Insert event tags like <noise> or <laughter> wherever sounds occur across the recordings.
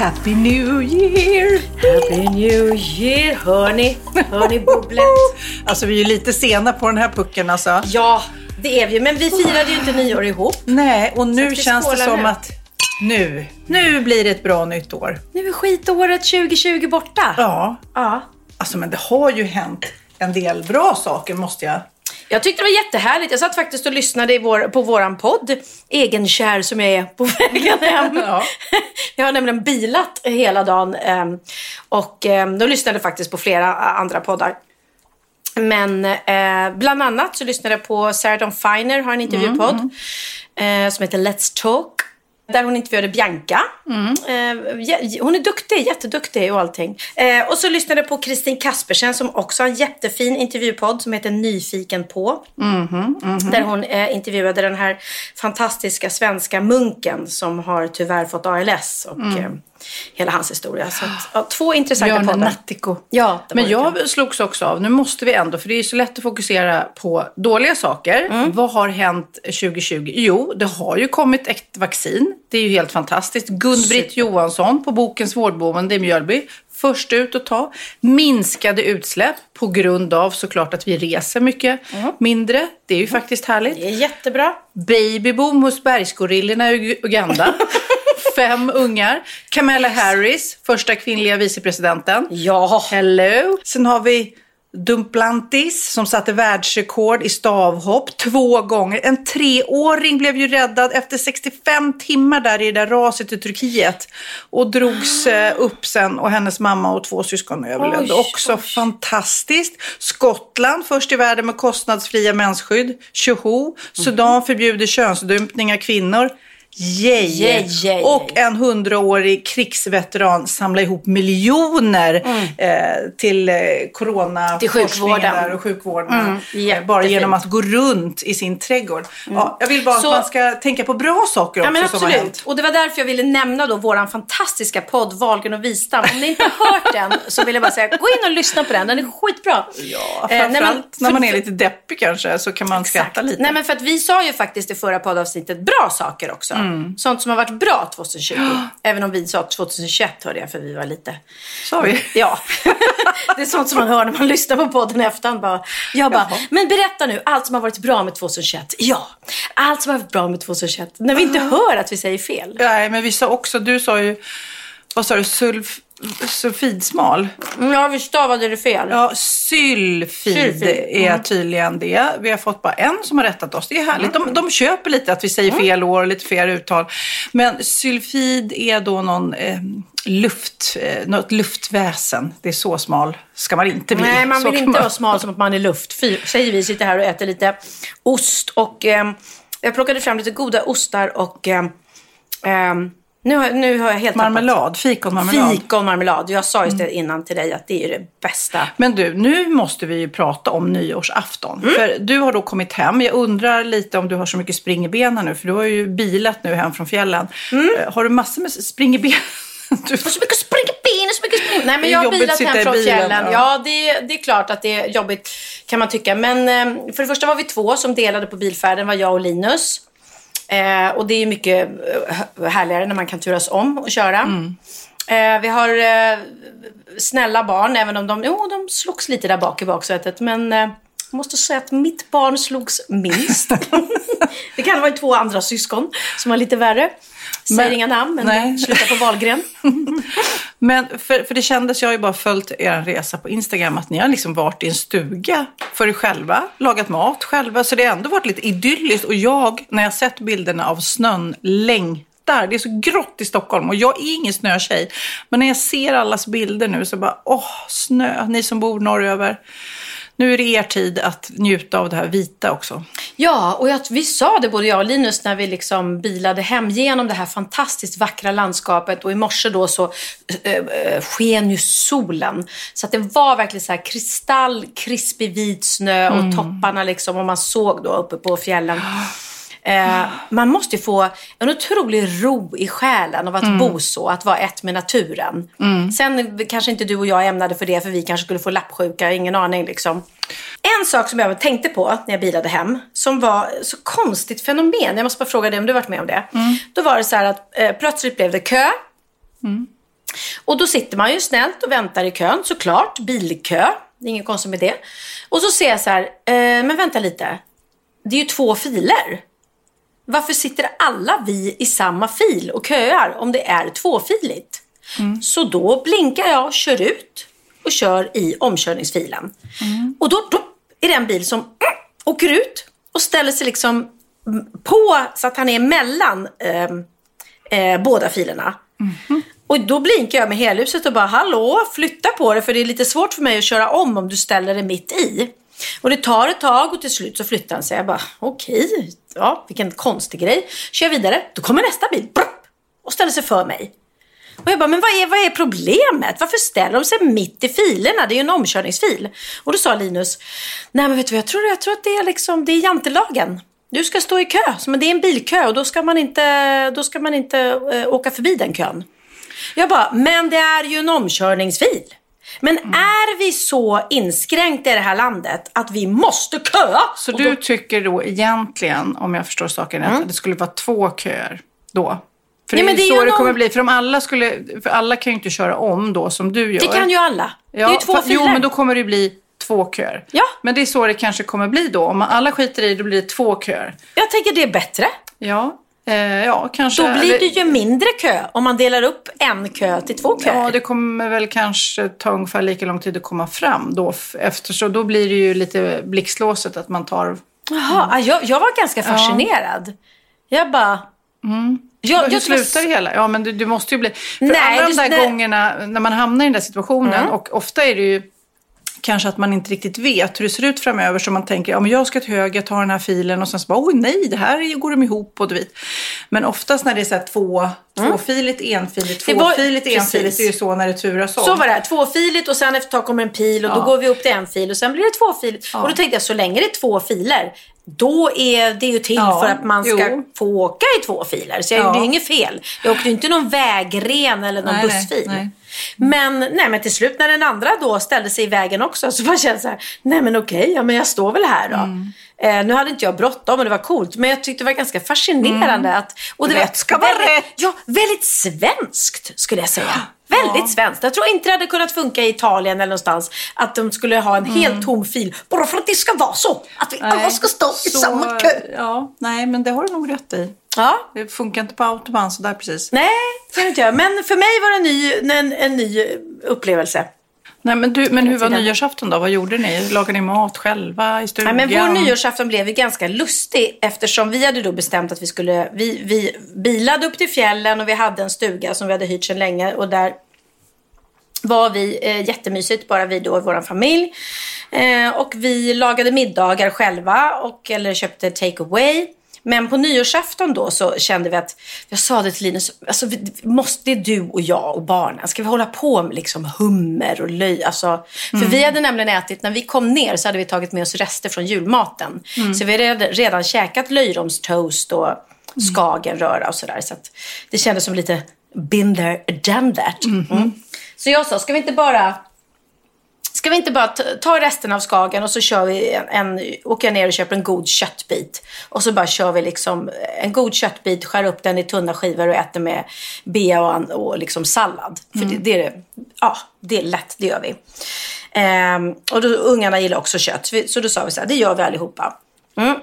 Happy New Year! Happy New Year! Hör ni? Hör ni bubblet? <laughs> Alltså vi är ju lite sena på den här pucken alltså. Ja, det är vi Men vi firade ju inte nyår ihop. Nej, och nu känns det som nu. att nu, nu blir det ett bra nytt år. Nu är skitåret 2020 borta. Ja, Ja. alltså men det har ju hänt en del bra saker måste jag. Jag tyckte det var jättehärligt. Jag satt faktiskt och lyssnade vår, på våran podd, Egenkär som jag är på vägen hem. Ja. <laughs> Jag har nämligen bilat hela dagen ehm, och ehm, då lyssnade jag faktiskt på flera andra poddar. Men eh, bland annat så lyssnade jag på Sarah Dawn Finer, har en intervjupodd eh, som heter Let's Talk. Där hon intervjuade Bianca. Eh, jä- hon är duktig, jätteduktig och allting. Eh, och så lyssnade jag på Kristin Kaspersen som också har en jättefin intervjupodd som heter Nyfiken på. Där hon eh, intervjuade den här fantastiska svenska munken som har tyvärr fått ALS och eh, hela hans historia. Så att, ja, två intressanta Björn poddar. Nattiko. Ja, Men jag slogs också av, nu måste vi ändå, för det är så lätt att fokusera på dåliga saker. Mm. Vad har hänt 2020? Jo, det har ju kommit ett vaccin. Det är ju helt fantastiskt. Gun-Britt Johansson på Bokens vårdboende i Mjölby. Först ut att ta. Minskade utsläpp på grund av såklart att vi reser mycket mindre. Det är ju faktiskt härligt. Det är jättebra. Babyboom hos bergsgorillorna i Uganda. <laughs> Fem ungar. Kamala Harris, första kvinnliga vicepresidenten. Ja. Hello. Sen har vi Dumplantis som satte världsrekord i stavhopp två gånger. En treåring blev ju räddad efter 65 timmar där i det där raset i Turkiet. Och drogs <gasps> eh, upp sen och hennes mamma och två syskon överlevde. Oj, Också fantastiskt. Skottland först i världen med kostnadsfria mensskydd. Tjoho. Sudan förbjuder könsdumpning av kvinnor. Yay. Yay, yay, Och en hundraårig krigsveteran samlar ihop miljoner eh, till eh, corona Mm. Till sjukvården. och sjukvården. Mm, eh, bara genom att gå runt i sin trädgård. Ja, jag vill bara Så- att man ska tänka på bra saker också Ja men som har absolut. hänt. Och det var därför jag ville nämna då våran fantastiska podd Valgen och Wistam. Om ni inte har hört <laughs> den så vill jag bara säga gå in och lyssna på den. Den är skitbra. Ja, Eh, men framförallt när för- man är lite deppig kanske så kan man skratta lite. Nej men för att vi sa ju faktiskt i förra poddavsnittet bra saker också. Mm. Sånt som har varit bra 2020. Även om vi sa 2021 hörde jag för vi var lite... Sa vi? Ja. <laughs> det är sånt som man hör när man lyssnar på podden i efterhand. Bara, jag bara, men berätta nu allt som har varit bra med 2021. Ja, allt som har varit bra med 2021. När vi inte hör att vi säger fel. Nej, men vi sa också, du sa ju, vad sa du, sulf, sulfidsmal? Ja, vi stavade det fel. Ja, sylfid Sylfid, är tydligen det. Vi har fått bara en som har rättat oss. Det är härligt. De, de köper lite att vi säger fel år och lite fel uttal. Men sylfid är då någon eh, luft, eh, något luftväsen. Det är så smal ska man inte bli. Nej, man Så vill inte vara smal som att man är luft. Fy, säger vi, sitter här och äter lite ost och eh, jag plockade fram lite goda ostar och eh, eh, nu, har, nu har jag helt tappat- Marmelad, fikonmarmelad. Fikonmarmelad. Jag sa just det innan till dig att det är det bästa. Men du, nu måste vi ju prata om nyårsafton. Mm. För du har då kommit hem. Jag undrar lite om du har så mycket spring i benen nu. För du har ju bilat nu hem från fjällen. Mm. Eh, Har du massor med spring i benen? <laughs> Du, Så mycket springben, så mycket spring. Nej, men jag har bilat hem i från bilen, fjällen. ja. Ja, det, det är klart att det är jobbigt kan man tycka. Men eh, för det första var vi två som delade på bilfärden. var jag och Linus. Eh, och det är mycket eh, härligare när man kan turas om och köra. Mm. Eh, vi har eh, snälla barn, även om de, jo, de slogs lite där bak i baksätet. Men eh, Jag måste säga att mitt barn slogs minst. <laughs> det kan vara två andra syskon som var lite värre. Säger Men- inga namn, men slutar på Wahlgren. <laughs> Men för, för det kändes, jag har ju bara följt er resa på Instagram, att ni har liksom varit i en stuga för er själva, lagat mat själva. Så det har ändå varit lite idylliskt. Och jag, när jag sett bilderna av snön, längtar. Det är så grått i Stockholm och jag är ingen snötjej. Men när jag ser allas bilder nu så bara, åh, snö, ni som bor norröver. Nu är det er tid att njuta av det här vita också. Ja, och jag, vi sa det både jag och Linus när vi liksom bilade hem genom det här fantastiskt vackra landskapet och i morse då så äh, sken ju solen. Så att det var verkligen så här kristallkrispig vit snö och topparna liksom och man såg då uppe på fjällen. <gasps> <gasps> Eh, man måste ju få en otrolig ro i själen av att bo så, att vara ett med naturen. Sen kanske inte du och jag ämnade för det, för vi kanske skulle få lappsjuka, ingen aning liksom. En sak som jag tänkte på när jag bilade hem, som var så konstigt fenomen. Jag måste bara fråga dig om du varit med om det. Då var det så här att eh, plötsligt blev det kö. Och då sitter man ju snällt och väntar i kön, såklart. Bilkö. Det är inget konstigt med det. Och så ser jag så här, eh, men vänta lite. Det är ju två filer. Varför sitter alla vi i samma fil och köar om det är tvåfiligt? Så då blinkar jag kör ut och kör i omkörningsfilen. Och då, då är det en bil som mm, <clears throat> åker ut och ställer sig liksom mm, på så att han är mellan ehm, eh, båda filerna. Och då blinkar jag med helhuset och bara hallå, flytta på det för det är lite svårt för mig att köra om om du ställer det mitt i. Och det tar ett tag och till slut så flyttar han sig. Jag bara okej, ja vilken konstig grej. Kör vidare, då kommer nästa bil brupp, och ställer sig för mig. Och jag bara, men vad är, vad är problemet? Varför ställer de sig mitt i filerna? Det är ju en omkörningsfil. Och då sa Linus, nej men vet du vad, jag tror, jag tror att det är liksom, det är jantelagen. Du ska stå i kö, men det är en bilkö och då ska man inte, då ska man inte eh, åka förbi den kön. Jag bara, men det är ju en omkörningsfil. Men Mm. är vi så inskränkta i det här landet att vi måste köa? Så Och du då- tycker då egentligen, om jag förstår saken rätt, att det skulle vara två köer då? För Ja, det är ju så det någon- kommer bli. För, om alla skulle, för alla kan ju inte köra om då som du gör. Det kan ju alla. det är ju två filer. Jo, men då kommer det bli två köer. Ja. Men det är så det kanske kommer bli då. Om alla skiter i det, då blir det två köer. Jag tänker det är bättre. Ja, eh, ja kanske. Då blir det ju mindre kö om man delar upp en kö till två köer. Ja, det kommer väl kanske ta ungefär lika lång tid att komma fram då. f- Eftersom då blir det ju lite blixtlåset att man tar... Jaha, ja, jag, jag var ganska fascinerad. Jag bara... Jag, Hur jag slutar det hela? Ja, men du, du måste ju bli... För Nej, alla de där nej. gångerna när man hamnar i den där situationen och ofta är det ju kanske att man inte riktigt vet hur det ser ut framöver så man tänker, ja men jag ska till höger, jag tar den här filen och sen så bara, oj nej, det här går de ihop och du vet. Men oftast när det är så här två, tvåfiligt, enfiligt, Det var- tvåfiligt, precis. enfiligt, det är ju så när det turas om. Så var det här, tvåfiligt och sen efter ett tag kommer en pil och då Ja. går vi upp till en fil och sen blir det tvåfiligt. Och då tänkte jag, så länge det är två filer, då är det ju till Ja, för att man ska jo. få åka i två filer. Så jag Ja. gjorde ju inget fel. Jag åkte ju inte någon vägren eller någon Nej, nej, bussfil. nej. Men, nej, men till slut när den andra då ställde sig i vägen också så var jag så här, nej men okej, ja, men jag står väl här då. Mm. Eh, nu hade inte jag bråttom och det var coolt, men jag tyckte det var ganska fascinerande att... Och det Mm. Rätt var ska vara rätt. Ja, väldigt svenskt skulle jag säga. Väldigt svenskt. Jag tror inte det hade kunnat funka i Italien eller någonstans att de skulle ha en helt tom fil. Bara för att det ska vara så. Att vi alla Mm. Nej, ska stå i så- samma kö. Ja, nej men det har du nog rätt i. Ja. Det funkar inte på autobahn sådär precis. Nej, det jag inte göra. Men för mig var det en ny, en, en ny upplevelse. Nej, men, du, men hur var nyårsafton då? Vad gjorde ni? Lagade ni mat själva i stugan? men vår nyårsafton blev ju ganska lustig eftersom vi hade då bestämt att vi skulle, vi, vi bilade upp till fjällen och vi hade en stuga som vi hade hyrt sedan länge och där var vi eh, jättemysigt, bara vi då och vår familj. Eh, och vi lagade middagar själva och, eller köpte take away. Men på nyårsafton då så kände vi att, jag sa det till Linus, alltså, vi, måste det är du och jag och barnen, ska vi hålla på med liksom hummer och löj? Alltså, för vi hade nämligen ätit, när vi kom ner så hade vi tagit med oss rester från julmaten. Så vi hade redan käkat löjromstoast och skagenröra och sådär. Så att det kändes som lite been there, done that. Mm. Så jag sa, ska vi inte bara ska vi inte bara ta, resten av skagen och så kör vi en, en, åker jag ner och köper en god köttbit. Och så bara kör vi liksom en god köttbit, skär upp den i tunna skivor och äter med bea och, och liksom sallad. För det, det, är, ja, det är lätt, det gör vi. Ehm, och då, ungarna gillar också kött, så, vi, så då sa vi så här, det gör vi allihopa. Mm.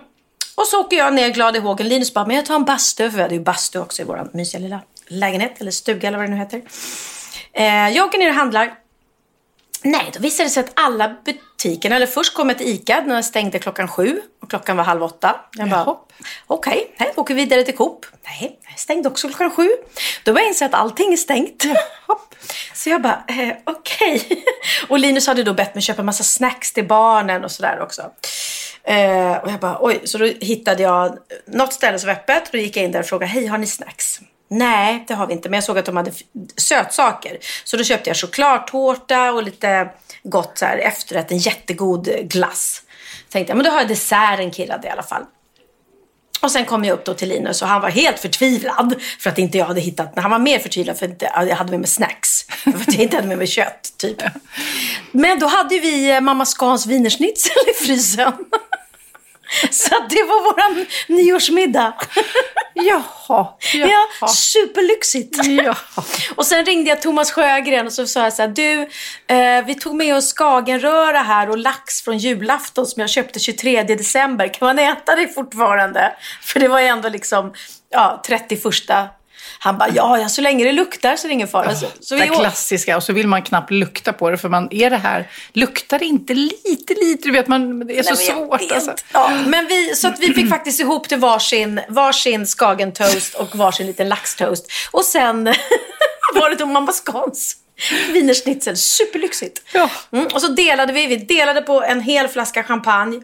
Och så åker jag ner glad i hågen. Linus bara, men jag tar en bastu, för vi hade ju bastu också i vår mysiga lilla lägenhet, eller stuga eller vad det nu heter. Eh, jag åker ner och handlar. Nej, då visade det sig att alla butikerna, eller först kom ett ICA när jag stängde klockan sju och klockan var halv åtta. Jag bara, okej, okay, åker vidare till Coop. Nej, stängde också klockan sju. Då började jag inse att allting är stängt. Hopp. <laughs> Så jag bara, eh, okej. Okay. <laughs> Och Linus hade då bett mig köpa massa snacks till barnen och sådär också. Eh, och jag bara, oj. Så då hittade jag något ställe som var öppet och då gick jag in där och frågade, hej, har ni snacks? Nej, det har vi inte. Men jag såg att de hade sötsaker. Så då köpte jag chokladtårta och lite gott så här, efterrätt. En jättegod glass. Tänkte jag, men då har jag desserten killad i alla fall. Och sen kom jag upp då till Linus och han var helt förtvivlad för att inte jag hade hittat, han var mer förtvivlad för att jag hade med mig snacks. <laughs> För att jag inte hade med mig kött, typ. <laughs> Men då hade vi eh, mamma Scans wienerschnitzel i frysen. <laughs> <laughs> Så det var vår nyårsmiddag. Jaha, <laughs> jaha. Ja, superlyxigt. Jaha. Och sen ringde jag Thomas Sjögren och så sa jag så här, du, eh, vi tog med oss skagenröra här och lax från julafton som jag köpte 23 december. Kan man äta det fortfarande? För det var ju ändå liksom, ja, 31 han bara, ja, ja, så länge det luktar så är det ingen fara. Så, så det klassiska, och så vill man knappt lukta på det, för man, är det här, luktar det inte lite, lite, du vet, man, det är så svårt. Alltså. Ja, men vi, så att vi fick faktiskt ihop till varsin, varsin skagentoast och varsin liten laxtoast. Och sen <laughs> var det då mamma Scans wienerschnitzel, superlyxigt. Ja. Mm, och så delade vi, vi delade på en hel flaska champagne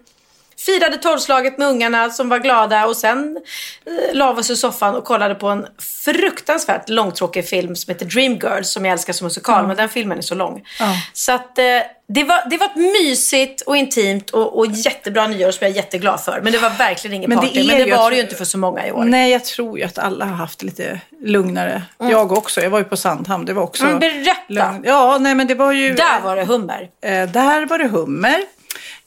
firade tolvslaget med ungarna som var glada och sen eh, la vi oss i soffan och kollade på en fruktansvärt långtråkig film som heter Dreamgirls som jag älskar som musikal, mm. men den filmen är så lång. Ja. Så att eh, det, var, det var ett mysigt och intimt och, och jättebra nyår som jag är jätteglad för. Men det var verkligen ingen men party. Det men det var det ju inte för så många i år. Nej, jag tror ju att alla har haft lite lugnare. Mm. Jag också. Jag var ju på Sandhamn. Det var också... Mm, berätta! Lugn. Ja, nej men det var ju... Där var det hummer. Eh, där var det hummer.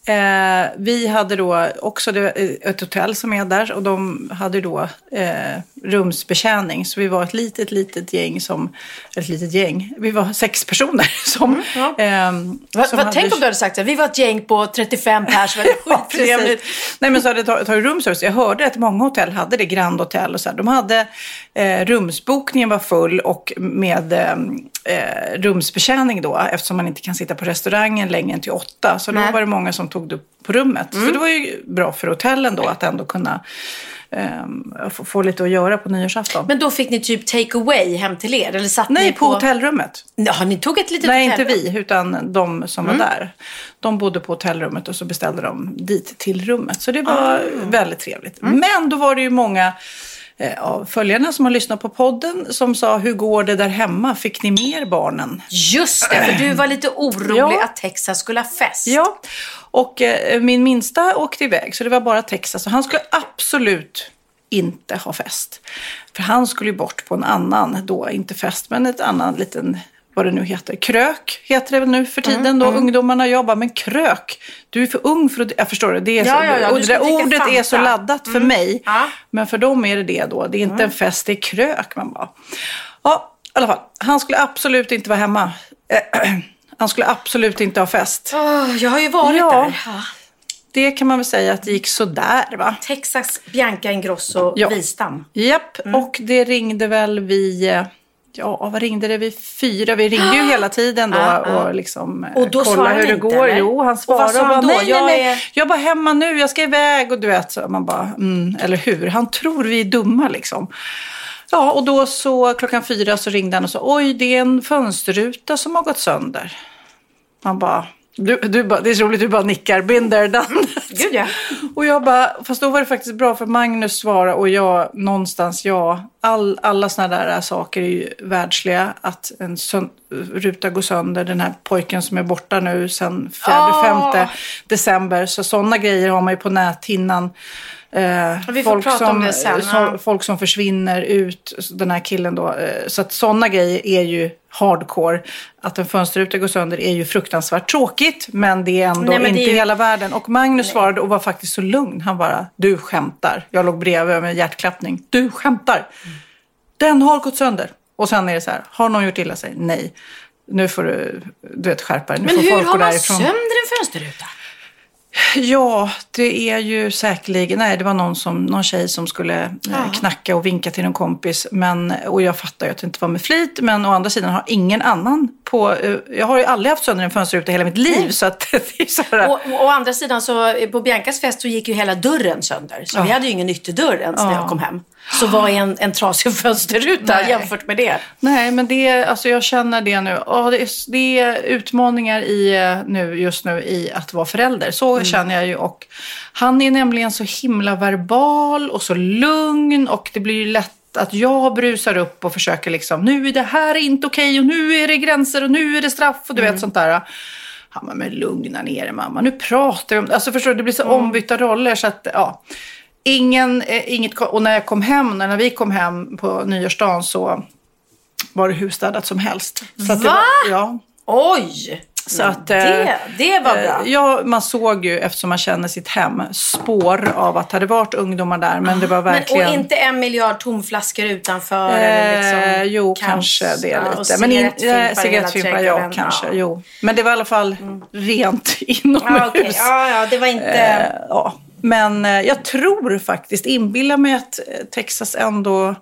Eh, vi hade då också eh, ett hotell som är där och de hade då eh, rumsbetjäning. Så vi var ett litet, litet gäng som, ett litet gäng, vi var sex personer <laughs> som... Mm, ja. eh, va, som va, hade... Tänk om du hade sagt att vi var ett gäng på 35 pers, <laughs> ja, trevligt. Nej men så hade det tagit rumservice. Jag hörde att många hotell hade det, Grand Hotel och så här. De hade, eh, rumsbokningen var full och med ehm, eh, rumsbetjäning då, eftersom man inte kan sitta på restaurangen längre än till åtta. Så Nej. då var det många som tog det på rummet. Mm. Så det var ju bra för hotellen då att ändå kunna eh, få, få, lite att göra på nyårsafton. Men då fick ni typ take away hem till er? Eller satt Nej, ni på... på hotellrummet. Ja, ni tog ett litet Nej, hotellrum. inte vi, utan de som mm. var där. De bodde på hotellrummet och så beställde de dit till rummet. Så det var ah. väldigt trevligt. Mm. Men då var det ju många Eh, av följarna som har lyssnat på podden som sa hur går det där hemma? Fick ni mer barnen? Just det, för du var lite orolig ja. att Texas skulle ha fest. Ja, och eh, min minsta åkte iväg så det var bara Texas och han skulle absolut inte ha fest. För han skulle ju bort på en annan, då inte fest, men ett annan liten vad det nu heter. Krök heter det väl nu för tiden mm, då mm. ungdomarna jobbar. Men krök, du är för ung för att... Jag förstår det. det är ja, så, ja, ja, och det ordet fanta. är så laddat för mm. mig. Ja. Men för dem är det det då. Det är inte en mm. fest, det är krök man bara. Ja, i alla fall. Han skulle absolut inte vara hemma. <clears throat> Han skulle absolut inte ha fest. Oh, jag har ju varit ja. där. Det kan man väl säga att det gick sådär va? Texas, Bianca Ingrosso, ja. Wistam. Japp, mm. och det ringde väl vi ja, vad ringde det? Vi fyra. Vi ringde ju hela tiden då ah, ah. och liksom eh, och då kolla hur det inte, går. Eller? Jo, han svarade och, sa och bara, då? nej, nej, nej. Är... Jag är bara hemma nu, jag ska iväg och du vet, så man bara, mm, eller hur? Han tror vi är dumma liksom. Ja, och då så klockan fyra så ringde han och sa, oj, det är en fönsterruta som har gått sönder. Man bara, du, du bara, det är så roligt, du bara nickar, been there, done Gud ja. Och jag bara, fast då var det faktiskt bra för Magnus svarade och jag någonstans, ja, all, alla sådana där saker är ju världsliga. Att en sön- ruta går sönder, den här pojken som är borta nu sedan 4-5 december. Så sådana grejer har man ju på näthinnan. Eh, Vi får prata om det sen, så, folk som försvinner ut, den här killen då. Eh, så att sådana grejer är ju hardcore. Att en fönsterruta går sönder är ju fruktansvärt tråkigt, men det är ändå Nej, det inte är ju- hela världen. Och Magnus svarade och var faktiskt så lugn. Han bara, du skämtar. Jag låg bredvid med hjärtklappning. Du skämtar. Den har gått sönder. Och sen är det så här, har någon gjort illa sig? Nej. Nu får du, du vet, skärpa dig. Men hur folk har man därifrån. sönder en fönsterruta? Ja, det är ju säkerligen, nej det var någon, som, någon tjej som skulle eh, knacka och vinka till en kompis. Men, och jag fattar ju att det inte var med flit, men å andra sidan har ingen annan på, eh, jag har ju aldrig haft sönder en fönsterruta i hela mitt liv. Så att <laughs> det är så här, Och, och å andra sidan så eh, på Biancas fest så gick ju hela dörren sönder. Så vi hade ju ingen ytterdörr ens när jag kom hem. Så vad är en, en trasig <laughs> fönsterruta Nej. jämfört med det? Nej, men det, alltså jag känner det nu. Ja, det, är, det är utmaningar i, eh, nu, just nu i att vara förälder. Så känner jag ju. Och han är nämligen så himla verbal och så lugn. Och det blir ju lätt att jag brusar upp och försöker liksom, nu är det här inte okej och nu är det gränser och nu är det straff och du vet sånt där. Han bara, men lugna ner dig mamma, nu pratar vi om Alltså förstår du, det blir så ombytta roller så att, ja. Ingen, eh, inget, och när jag kom hem, när vi kom hem på nyårsdagen så var det hur städat som helst. Så det Va? var, ja. Oj! Så att, eh, det, det var bra. Eh, Ja, man såg ju, eftersom man känner sitt hem, spår av att det hade varit ungdomar där. Men det var verkligen... Men, och inte en miljard tomflaskor utanför? eller liksom, Eh, jo, kanske det ja, lite. Men cigarettfimpar eh, cigarettfimpar, ja, trädgården. kanske. Ja. Jo. Men det var i alla fall rent inomhus. <laughs> Ja, okej. ja, ja, det var inte... Eh, ja. Men eh, jag tror faktiskt, inbillar mig att eh, Texas ändå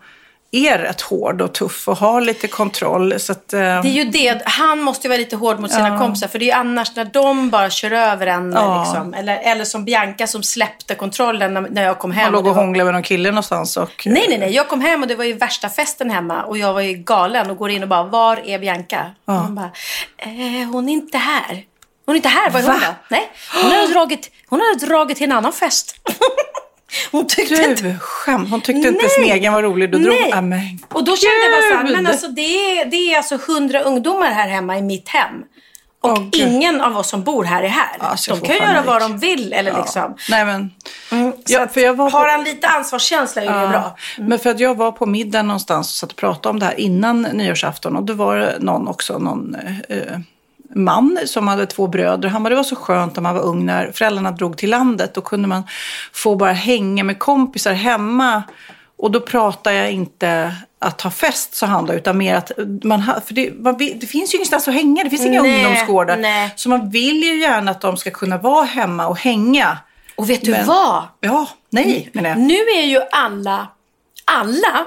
är rätt hård och tuff och har lite kontroll. Så att, eh, Det är ju det. Han måste ju vara lite hård mot sina kompisar. För det är annars när de bara kör över en. Ja. Liksom. Eller, eller som Bianca som släppte kontrollen när, när jag kom hem. man låg och var- hånglade med någon kille någonstans. Och, Nej, nej, nej. Jag kom hem och det var ju värsta festen hemma. Och jag var ju galen och går in och bara, var är Bianca? Och hon bara, eh, hon är inte här. Hon är inte här, var är hon då? Nej, hon hade dragit, hon dragit till en annan fest. <laughs> hon tyckte inte... Du, skämt. Hon tyckte inte Nej. sin egen var rolig. Då drog Nej. ah, men, Och då kände jag bara så här, men alltså det är, det är alltså hundra ungdomar här hemma i mitt hem. Och Gud. ingen av oss som bor här är här. Alltså, de kan ju göra vad de vill eller liksom. Nej, men... Så Ja, för jag var på- Har han lite ansvarskänsla är det bra. Men för att jag var på middag någonstans och satt och pratade om det här innan nyårsafton. Och då var det någon också, någon eh, man som hade två bröder. Han bara, det var så skönt när man var ung när föräldrarna drog till landet. Då kunde man få bara hänga med kompisar hemma. Och då pratar jag inte att ha fest, han då, utan mer att man ha, för det, man det finns ju ingenstans att hänga. Det finns inga Nej, ungdomsgårdar. nej. Så man vill ju gärna att de ska kunna vara hemma och hänga. Och vet du Men- vad? Ja, nej menar jag. Nu är ju alla, alla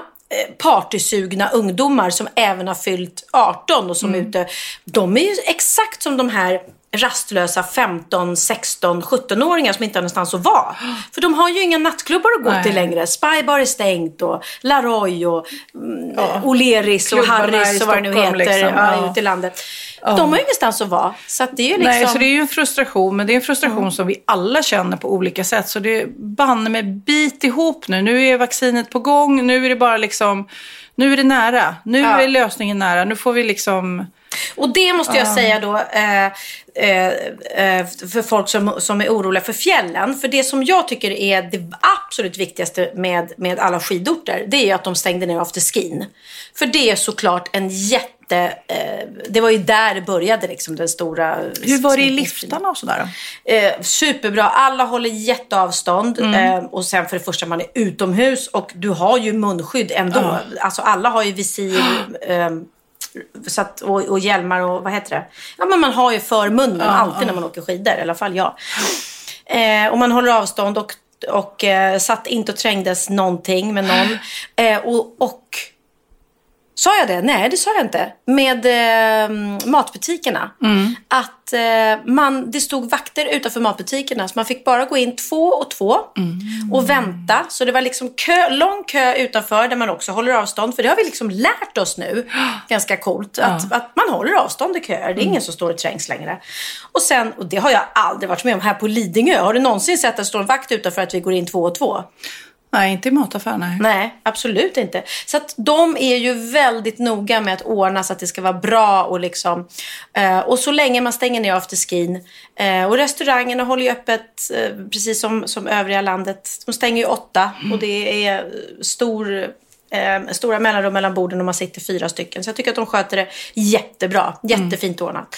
partysugna ungdomar som även har fyllt 18 och som Mm. är ute, de är ju exakt som de här rastlösa 15, 16, 17-åringar som inte har någonstans att vara. För de har ju inga nattklubbar att gå Nej. till längre. Spybar är stängt och Laroy och mm, O'Learys och Klubbarna Harrys i och vad det nu heter liksom. ja, Ja. ute i landet. De har ju ingenstans att vara. Så att det är ju liksom... Nej, så det är ju en frustration, men det är en frustration som vi alla känner på olika sätt. Så det är banne med bit ihop nu. Nu är vaccinet på gång, nu är det bara liksom, nu är det nära. Nu Ja. är lösningen nära. Nu får vi liksom, Och det måste jag säga då eh, eh, eh, för folk som, som är oroliga för fjällen. För det som jag tycker är det absolut viktigaste med, med alla skidorter, det är att de stängde ner afterskin. För det är såklart en jätte... Eh, det var ju där det började liksom den stora... hur var det i liftarna och sådär? Eh, superbra. Alla håller jätteavstånd. Mm. Eh, och sen för det första, man är utomhus och du har ju munskydd ändå. Alltså alla har ju visir. Eh, så att, och, och hjälmar och vad heter det? Ja, men man har ju för munnen alltid när man åker skidor. I alla fall jag. Eh, och man håller avstånd och, och eh, satt inte och trängdes någonting med någon. <gasps> Eh, och, och Sa jag det? Nej, det sa jag inte. Med eh, matbutikerna. Att eh, man, det stod vakter utanför matbutikerna. Så man fick bara gå in två och två och vänta. Så det var liksom kö, lång kö utanför där man också håller avstånd. För det har vi liksom lärt oss nu. <gasps> Ganska coolt. Att, att man håller avstånd i köer. Det är ingen som står och trängs längre. Och sen, och det har jag aldrig varit med om här på Lidingö. Har du någonsin sett att det står en vakt utanför att vi går in två och två? Nej, inte i mataffär, nej. Nej, absolut inte. Så att de är ju väldigt noga med att ordna så att det ska vara bra och liksom. Eh, och så länge man stänger ner afterskin. Eh, och restaurangerna håller ju öppet eh, precis som, som övriga landet. De stänger ju åtta och det är stor eh, stora mellanrum mellan borden och man sitter fyra stycken. Så jag tycker att de sköter det jättebra. Jättefint ordnat.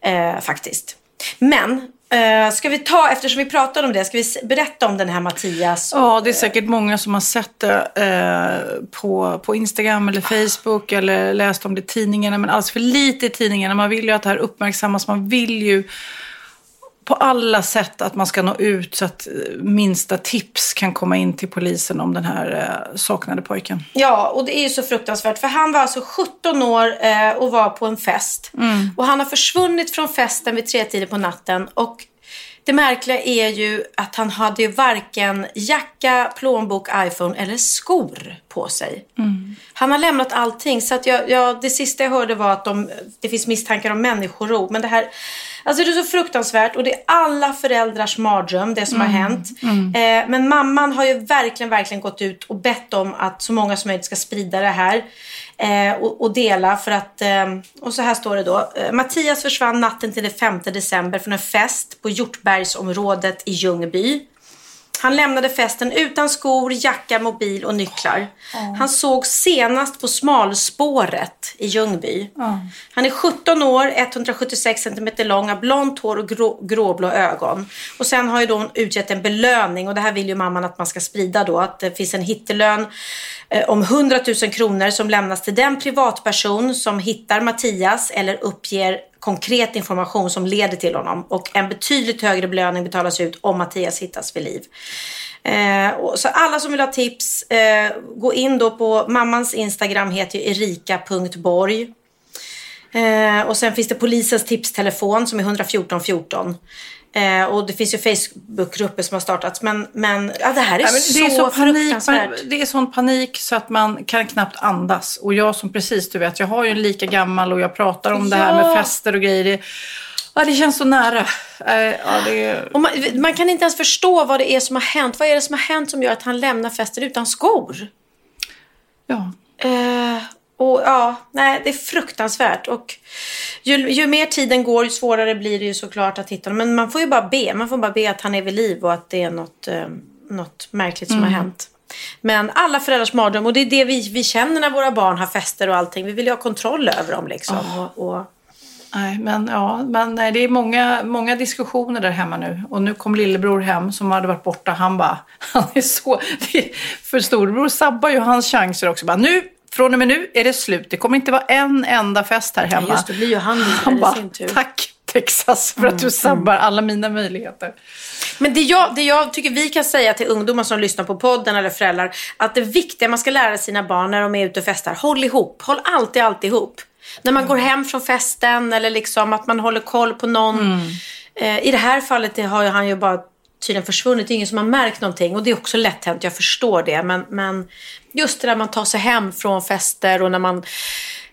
Eh, faktiskt. Men Eh, ska vi ta, eftersom vi pratade om det, ska vi berätta om den här Mattias? Ja, det är säkert många som har sett det eh, på, på Instagram eller Facebook eller läst om det i tidningarna. Men alldeles för lite i tidningarna. Man vill ju att det här uppmärksammas. Man vill ju på alla sätt att man ska nå ut så att minsta tips kan komma in till polisen om den här eh, saknade pojken. Ja, och det är ju så fruktansvärt. För han var alltså 17 år eh, och var på en fest. Och han har försvunnit från festen vid tre tider på natten. Och det märkliga är ju att han hade ju varken jacka, plånbok, iPhone eller skor på sig. Han har lämnat allting. Så att jag, jag, det sista jag hörde var att de, det finns misstankar om människorov. Men det här, alltså det är så fruktansvärt och det är alla föräldrars mardröm, det som har hänt. Eh, men mamman har ju verkligen, verkligen gått ut och bett om att så många som möjligt ska sprida det här. Eh, och, och dela för att, eh, och så här står det då. Eh, Mattias försvann natten till den 5 december från en fest på Hjortbergsområdet i Ljungby. Han lämnade festen utan skor, jacka, mobil och nycklar. Han såg senast på smalspåret i Ljungby. Han är 17 år, 176 cm lång, har blont hår och grå, gråblå ögon. Och sen har ju då hon utgett en belöning och det här vill ju mamman att man ska sprida då. Att det finns en hittelön eh, om 100 000 kronor som lämnas till den privatperson som hittar Mattias eller uppger konkret information som leder till honom. Och en betydligt högre belöning betalas ut om Mattias hittas vid liv. Eh, så alla som vill ha tips, eh, gå in då på mammans Instagram heter ju erika.borg. Eh, och sen finns det polisens tipstelefon som är 114 14. Eh, och det finns ju Facebookgrupper som har startats. Men, men ja, det här är, Nej, men så, det är så panik, det är sån panik så att man kan knappt andas. Och jag som precis, du vet, jag har ju en lika gammal och jag pratar om det här Ja. med fester och grejer. Det, ja, det känns så nära. Eh, ja, det man, man kan inte ens förstå vad det är som har hänt. Vad är det som har hänt som gör att han lämnar festen utan skor? Ja. Eh, och ja, nej, det är fruktansvärt. Och ju, ju mer tiden går, ju svårare blir det ju såklart att hitta honom. Men man får ju bara be. Man får bara be att han är vid liv och att det är något, eh, något märkligt som har hänt. Men alla föräldrars mardröm. Och det är det vi, vi känner när våra barn har fester och allting. Vi vill ju ha kontroll över dem liksom. Och, och, Nej, men, ja, men nej, det är många, många diskussioner där hemma nu. Och nu kom lillebror hem som hade varit borta. Han bara, <laughs> han är så... För storebror sabbar ju hans chanser också. Bara, nu, från och med nu är det slut. Det kommer inte vara en enda fest här hemma. just det, blir ju han Han bara, sin tur. tack Texas för att du sabbar alla mina möjligheter. Men det jag, det jag tycker vi kan säga till ungdomar som lyssnar på podden eller föräldrar. Att det viktiga man ska lära sina barn när de är ute och festar. Håll ihop. Håll alltid, alltid ihop. När man går hem från festen eller liksom att man håller koll på någon. Eh, I det här fallet har han ju bara tydligen försvunnit. Det är ingen som har märkt någonting. Och det är också lätt hänt, jag förstår det. Men, men just det där man tar sig hem från fester och när man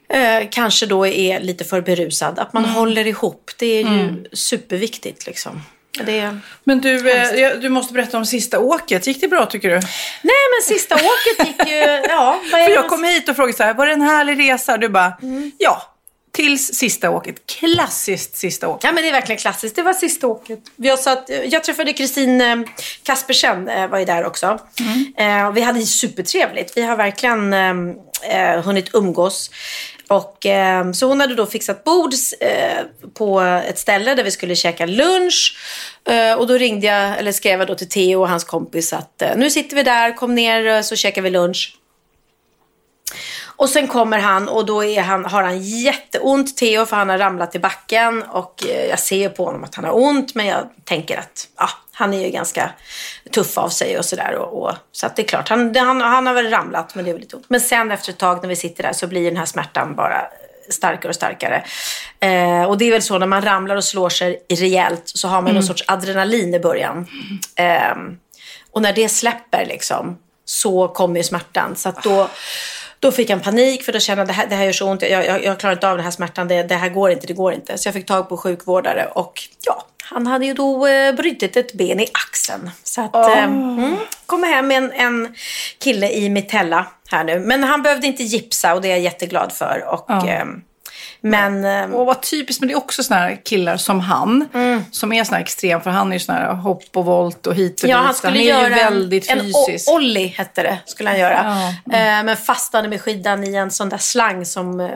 eh, kanske då är lite för berusad. Att man håller ihop. Det är ju superviktigt liksom. Det. Men du, eh, du måste berätta om sista åket. Gick det bra tycker du? Nej, men sista åket gick ju... Ja, För jag kom hit och frågade så här, var det en härlig resa? Du bara, ja. Tills sista åket. Klassiskt sista åket. Ja, men det är verkligen klassiskt. Det var sista åket. Vi har satt, jag träffade Kristin eh, Kaspersen, eh, var ju där också. Eh, och vi hade supertrevligt. Vi har verkligen eh, eh, hunnit umgås. Och, eh, så hon hade då fixat bord eh, på ett ställe där vi skulle käka lunch. Eh, och då ringde jag, eller skrev jag då till Theo och hans kompis att eh, nu sitter vi där, kom ner eh, så käkar vi lunch. Och sen kommer han och då är han, har han jätteont, Theo, för han har ramlat i backen. Och eh, jag ser på honom att han har ont, men jag tänker att ja, han är ju ganska tuff av sig och sådär. Och, och, så att det är klart, han, han, han har väl ramlat, men det är väl lite ont. Men sen efter ett tag när vi sitter där så blir den här smärtan bara starkare och starkare. Eh, och det är väl så när man ramlar och slår sig rejält så har man mm. någon sorts adrenalin i början. Eh, och när det släpper liksom så kommer ju smärtan. Så då, då fick han panik för då kände jag det här, det här gör så ont. Jag, jag, jag klarar inte av den här smärtan. Det, det här går inte, det går inte. Så jag fick tag på sjukvårdare och ja, han hade ju då eh, brutit ett ben i axeln. Så att, oh. eh, mm, kommer hem med en, en kille i mitella här nu. Men han behövde inte gipsa och det är jag jätteglad för. Och, oh. eh, men, ehm, och vad typiskt, men det är också såna här killar som han. Mm. Som är såna här extrem, för han är ju sån här hopp och volt och hit och ja, dit. Han skulle han är göra ju väldigt en, fysisk. En ollie hette det, skulle han göra. Ja. Mm. men fastnade med skidan i en sån där slang som eh,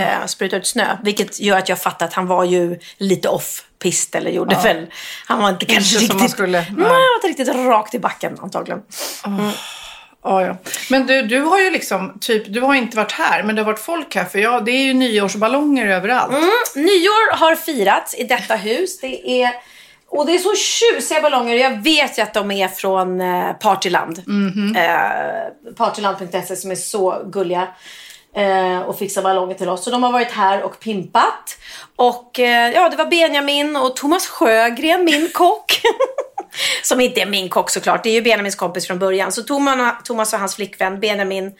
eh, sprutar ut snö. Vilket gör att jag fattar att han var ju lite off pist eller gjorde ja. väl. Han var inte kanske inte riktigt, skulle, nej. Nej, han var inte riktigt rakt i backen antagligen. Mm. Ja, ja. Men du, du har ju liksom, typ, du har inte varit här, men det har varit folk här. För ja, det är ju nyårsballonger överallt. Mm, nyår har firats i detta hus. Det är, och det är så tjusiga ballonger. Jag vet ju att de är från eh, Partyland. Mm -hmm. eh, Partyland.se som är så gulliga. Eh, och fixar ballonger till oss. Så de har varit här och pimpat. Och eh, ja, det var Benjamin och Thomas Sjögren, min <laughs> kock. <laughs> Som inte är min kock såklart. Det är ju Benjamins kompis från början. Så Thomas och hans flickvän Benjamin.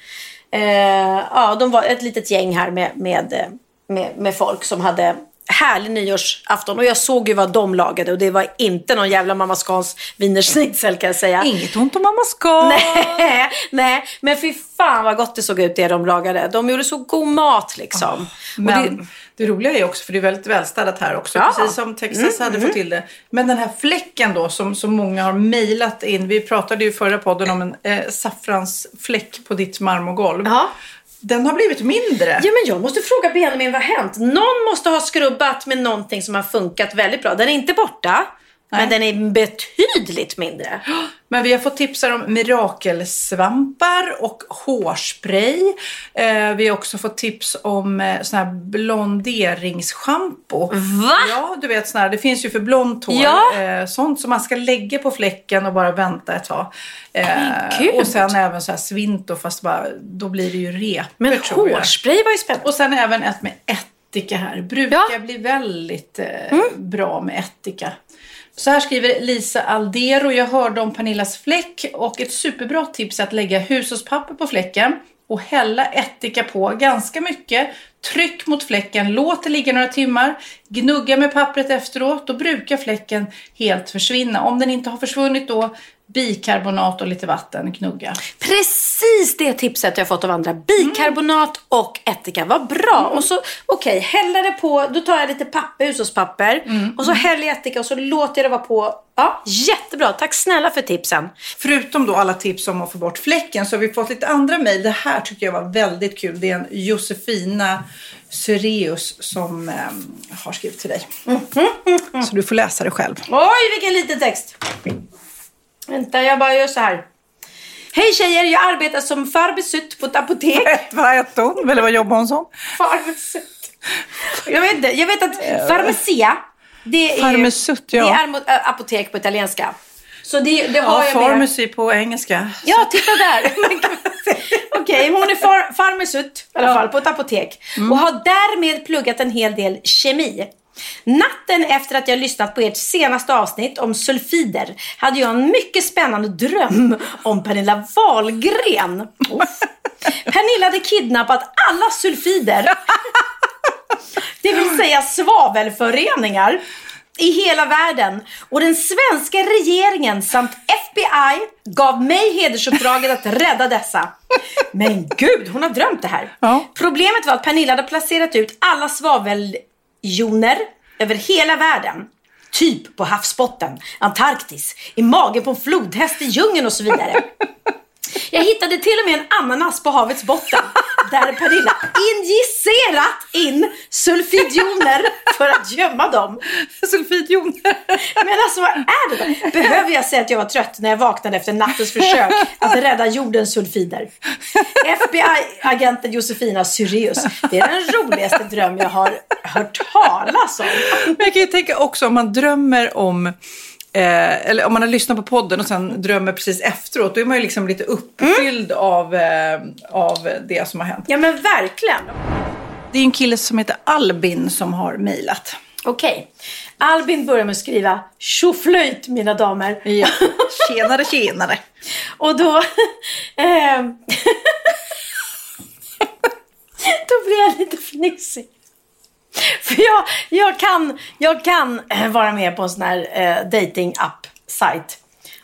Eh, ja, de var ett litet gäng här med, med, med, med folk som hade härlig nyårsafton och jag såg ju vad de lagade och det var inte någon jävla Mamma Scans wienerschnitzel kan jag säga. Inget ont om Mamma Scan. <laughs> Nej, nej, men fy fan vad gott det såg ut det de lagade. De gjorde så god mat liksom. Oh, men det, det, roliga är också, för det är väldigt välstädat här också, ja. precis som Texas mm, hade mm. fått till det. Men den här fläcken då som, som många har mejlat in. Vi pratade ju förra podden om en eh, saffransfläck på ditt marmorgolv. Ja. Den har blivit mindre. Ja, men jag måste fråga Benjamin vad har hänt? Någon måste ha skrubbat med någonting som har funkat väldigt bra. Den är inte borta. Nej. Men den är betydligt mindre. Men vi har fått tips om mirakelsvampar och hårspray. Eh, vi har också fått tips om eh, sån här blonderingsschampo. Va? Ja, du vet sån här, det finns ju för blont hår. Ja. Eh, sånt som man ska lägga på fläcken och bara vänta ett tag. Eh, och sen även så här svinto fast bara, då blir det ju repor Men hårspray var ju spännande. Och sen även ett med ättika här. Brukar ja. bli väldigt eh, mm. bra med ättika. Så här skriver Lisa Aldero. Jag hörde om Pernillas fläck och ett superbra tips är att lägga hushållspapper på fläcken och hälla ättika på ganska mycket. Tryck mot fläcken, låt det ligga några timmar, gnugga med pappret efteråt. Då brukar fläcken helt försvinna. Om den inte har försvunnit då, bikarbonat och lite vatten, gnugga. Precis det tipset jag fått av andra. Bikarbonat mm. och ättika, vad bra. Mm. Och så, okej, okay, häller det på, då tar jag lite papper, hushållspapper mm. och så häller jag ättika och så låter jag det vara på. Ja, jättebra. Tack snälla för tipsen. Förutom då alla tips om att få bort fläcken så har vi fått lite andra mejl. Det här tycker jag var väldigt kul. Det är en Josefina Syreus som eh, har skrivit till dig. Mm. Så du får läsa det själv. Oj, vilken liten text. Vänta, jag bara gör så här. Hej tjejer, jag arbetar som farbesutt på ett apotek. vad hette hon? Eller vad jobbar hon som? Farbesutt. Jag vet inte. Jag vet att farmacia, det är, Farmesutt, ja. det är apotek på italienska. Så det, det har ja, jag pharmacy med. på engelska. Ja, titta där. <laughs> Okej, okay, hon är far, farmaceut i alla fall på ett apotek. Mm. Och har därmed pluggat en hel del kemi. Natten efter att jag lyssnat på ert senaste avsnitt om sulfider hade jag en mycket spännande dröm om Pernilla Wahlgren. Pernilla hade kidnappat alla sulfider, det vill säga svavelföreningar i hela världen och den svenska regeringen samt FBI gav mig hedersuppdraget att rädda dessa. Men gud, hon har drömt det här. Ja. Problemet var att Pernilla hade placerat ut alla joner över hela världen. Typ på havsbotten, Antarktis, i magen på en flodhäst i djungeln och så vidare. <laughs> Jag hittade till och med en ananas på havets botten där Pernilla injicerat in sulfidjoner för att gömma dem. Sulfidjoner. Men alltså vad är det då? Behöver jag säga att jag var trött när jag vaknade efter nattens försök att rädda jordens sulfider? FBI-agenten Josefina Syreus. Det är den roligaste dröm jag har hört talas om. Men jag kan ju tänka också om man drömmer om Eh, eller om man har lyssnat på podden och sen drömmer precis efteråt, då är man ju liksom lite uppfylld av, eh, av det som har hänt. Ja men verkligen. Det är en kille som heter Albin som har mejlat. Okej. Albin börjar med att skriva tjoflöjt mina damer. Ja. <laughs> Tjenare, tjenare. Och då... <laughs> Eh, <laughs> då blir jag lite fnissig. <laughs> För jag, jag kan, jag kan eh, vara med på en sån här eh, dating app sajt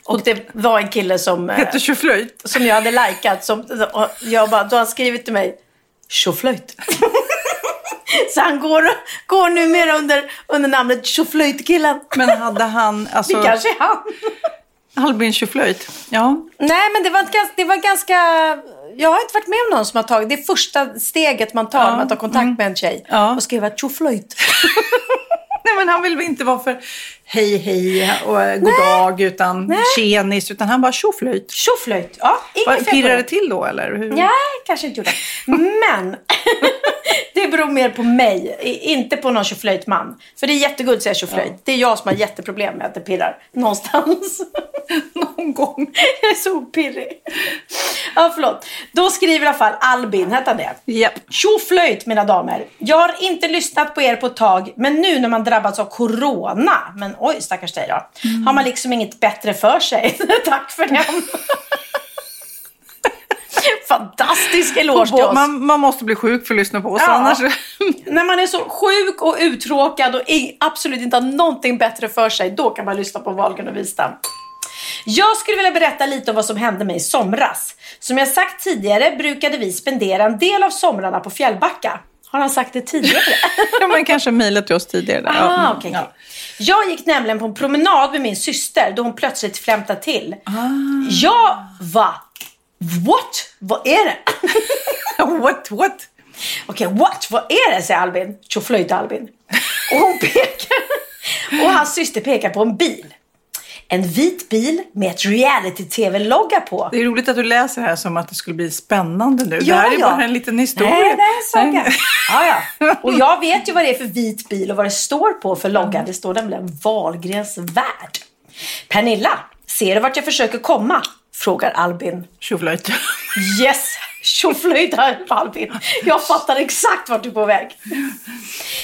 Och det var en kille som, eh, Heter tjoflöjt. som jag hade likat. Som, och jag bara, då har han skrivit till mig, tjoflöjt. <laughs> Så han går, går numera under, under namnet tjoflöjtkillen. Men hade han, <laughs> alltså, Det kanske är han. Albin tjoflöjt? Ja. Nej, men det var, det var ganska... Jag har inte varit med om någon som har tagit... Det första steget man tar Ja, när man tar kontakt med en tjej. Ja. Och skriva tjoflöjt. <laughs> Nej, men han vill väl inte vara för hej hej och god dag utan tjenis, utan han bara tjoflöjt. Tjoflöjt. Ja, det. det till då eller? Hur? Nej, kanske inte gjorde. <laughs> Men <laughs> det beror mer på mig, inte på någon tjoflöjtman. För det är jättegulligt att säga tjoflöjt. Det är jag som har jätteproblem med att det pirrar någonstans. <laughs> Någon gång. jag är så opirrig. Ja, förlåt. Då skriver i alla fall Albin, hette han det? Japp. Tjoflöjt mina damer. Jag har inte lyssnat på er på ett tag, men nu när man drabbats av corona, men oj stackars dig då, har man liksom inget bättre för sig. <laughs> Tack för den. <laughs> <laughs> Fantastisk eloge till oss. Man, man måste bli sjuk för att lyssna på oss, Ja. annars... <laughs> När man är så sjuk och uttråkad och absolut inte har någonting bättre för sig, då kan man lyssna på Wahlgren och Wistam. Jag skulle vilja berätta lite om vad som hände mig i somras. Som jag sagt tidigare brukade vi spendera en del av somrarna på Fjällbacka. Har han sagt det tidigare? <laughs> ja, men kanske mejlat till oss tidigare. Ah, okej, mm, okej. Jag gick nämligen på en promenad med min syster då hon plötsligt flämtade till. Ah. Jag var... What? Vad är det? <laughs> What, what? Okej, what? Vad är det? säger Albin. Tjoflöjt Albin. Och hon pekar. Och hans syster pekar på en bil. En vit bil med ett reality-tv-logga på. Det är roligt att du läser det här som att det skulle bli spännande nu. det Ja, här är ja. bara en liten historia. Nej, det är en. Ja, ja. Och jag vet ju vad det är för vit bil och vad det står på för logga. Det står nämligen Wahlgrens värld. Pernilla, ser du vart jag försöker komma? Frågar Albin. Tjoflöjt. Yes! Tjoflöjt här Albin. Jag fattar exakt vart du är på väg.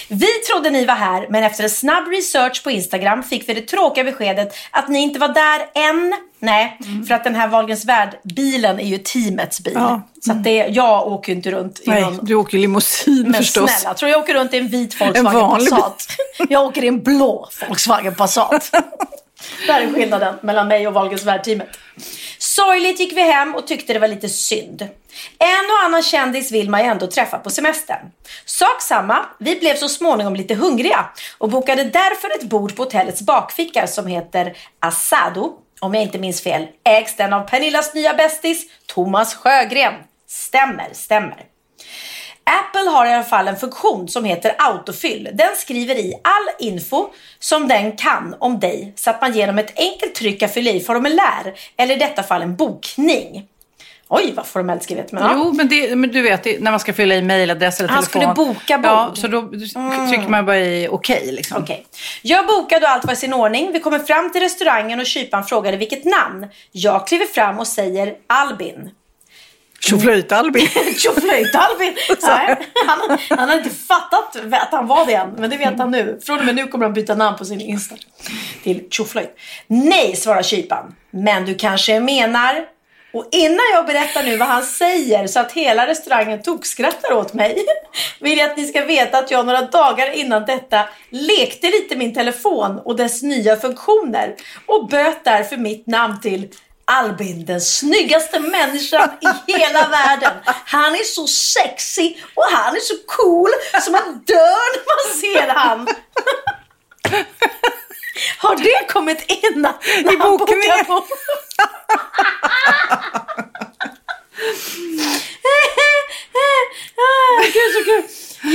Vi trodde ni var här, men efter en snabb research på Instagram fick vi det tråkiga beskedet att ni inte var där än. Nej, för att den här Wahlgrens värld-bilen är ju teamets bil. Ja. Så att det, jag åker ju inte runt i Nej, någon... du åker limousin Men förstås. snälla, tror jag åker runt i en vit Volkswagen vanlig bil. Passat. Jag åker i en blå Volkswagen Passat. <laughs> Där är skillnaden mellan mig och Wahlgrens värld-teamet. Sorgligt gick vi hem och tyckte det var lite synd. En och annan kändis vill man ju ändå träffa på semestern. Sak samma, vi blev så småningom lite hungriga och bokade därför ett bord på hotellets bakficka som heter Asado. Om jag inte minns fel ägs den av Pernillas nya bästis Thomas Sjögren. Stämmer, stämmer. Apple har i alla fall en funktion som heter autofill. Den skriver i all info som den kan om dig så att man genom ett enkelt tryck kan fylla i formulär eller i detta fall en bokning. Oj, vad formellt skrivet. Men, ja. Jo, men, det, men du vet, när man ska fylla i mejladress eller Han telefon. skulle boka bord. Ja, så då trycker man bara i okej. liksom. Okej. Jag bokade och allt var i sin ordning. Vi kommer fram till restaurangen och kyparen frågade vilket namn. Jag kliver fram och säger Albin. Tjoflöjt-Albin. <laughs> Tjoflöjt Albin! <laughs> Nej, han, han har inte fattat att han var det än, men det vet han nu. Från och med nu kommer han byta namn på sin Insta till Tjoflöjt. Nej, svarar kyparen. Men du kanske menar... Och innan jag berättar nu vad han säger så att hela restaurangen tokskrattar åt mig <laughs> vill jag att ni ska veta att jag några dagar innan detta lekte lite min telefon och dess nya funktioner och böt därför mitt namn till Albin, den snyggaste människan i hela världen. Han är så sexy och han är så cool så man dör när man ser han. Har det kommit in när I han bokar på? <laughs> Gud, så kul.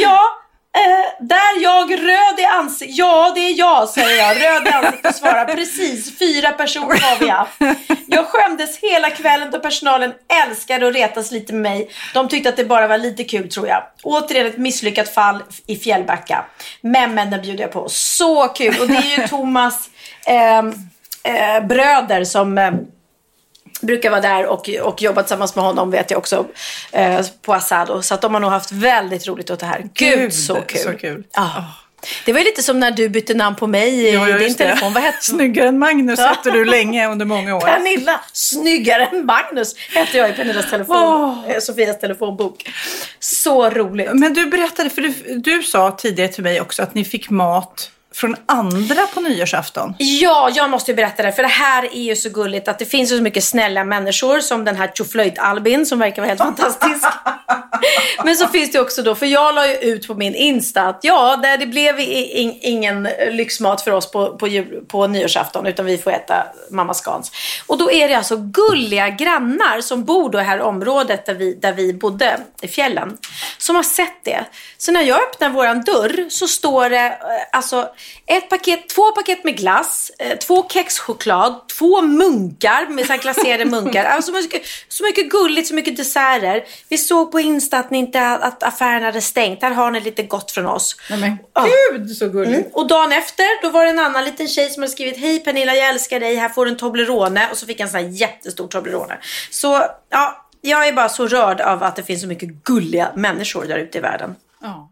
Ja, Eh, där jag röd i ansiktet. Ja, det är jag, säger jag. Röd i ansiktet och svarar. Precis, fyra personer har vi haft. Jag skämdes hela kvällen då personalen älskade att retas lite med mig. De tyckte att det bara var lite kul, tror jag. Återigen ett misslyckat fall i Fjällbacka. Men, men, den bjuder jag på. Så kul! Och det är ju Thomas eh, eh, bröder som ehm, brukar vara där och, och jobba tillsammans med honom vet jag också eh, på Asado. Så att de har nog haft väldigt roligt åt det här. Gud, Gud, så kul. så kul. Ja. Det var ju lite som när du bytte namn på mig i Ja, din telefon. Vad hette <laughs> Snyggare än Magnus hette du länge under många år. Pernilla, snyggare än Magnus, hette jag i Pernillas telefon, eh, Sofias telefonbok. Så roligt. Men du berättade, för du, du sa tidigare till mig också att ni fick mat från andra på nyårsafton. Ja, jag måste ju berätta det. För det här är ju så gulligt att det finns så mycket snälla människor som den här Tjoflöjt-Albin som verkar vara helt <laughs> fantastisk. Men så finns det också då, för jag la ju ut på min Insta att ja, det, blev ingen lyxmat för oss på, på, jul, på nyårsafton utan vi får äta Mamma Scans. Och då är det alltså gulliga grannar som bor då i det här området där vi, där vi bodde i fjällen. Som har sett det. Så när jag öppnar våran dörr så står det eh, alltså ett paket, två paket med glass, eh, två kexchoklad, två munkar med så glaserade <laughs> munkar. Alltså så mycket, så mycket gulligt, så mycket desserter. Vi såg på Insta att, ni inte, att affären hade stängt. Här har ni lite gott från oss. Nej, men Ja. gud så gulligt. Mm. Och dagen efter, då var det en annan liten tjej som hade skrivit Hej Pernilla, jag älskar dig. Här får du en Toblerone. Och så fick jag en sån här jättestor Toblerone. Så ja, jag är bara så rörd av att det finns så mycket gulliga människor där ute i världen. Ja.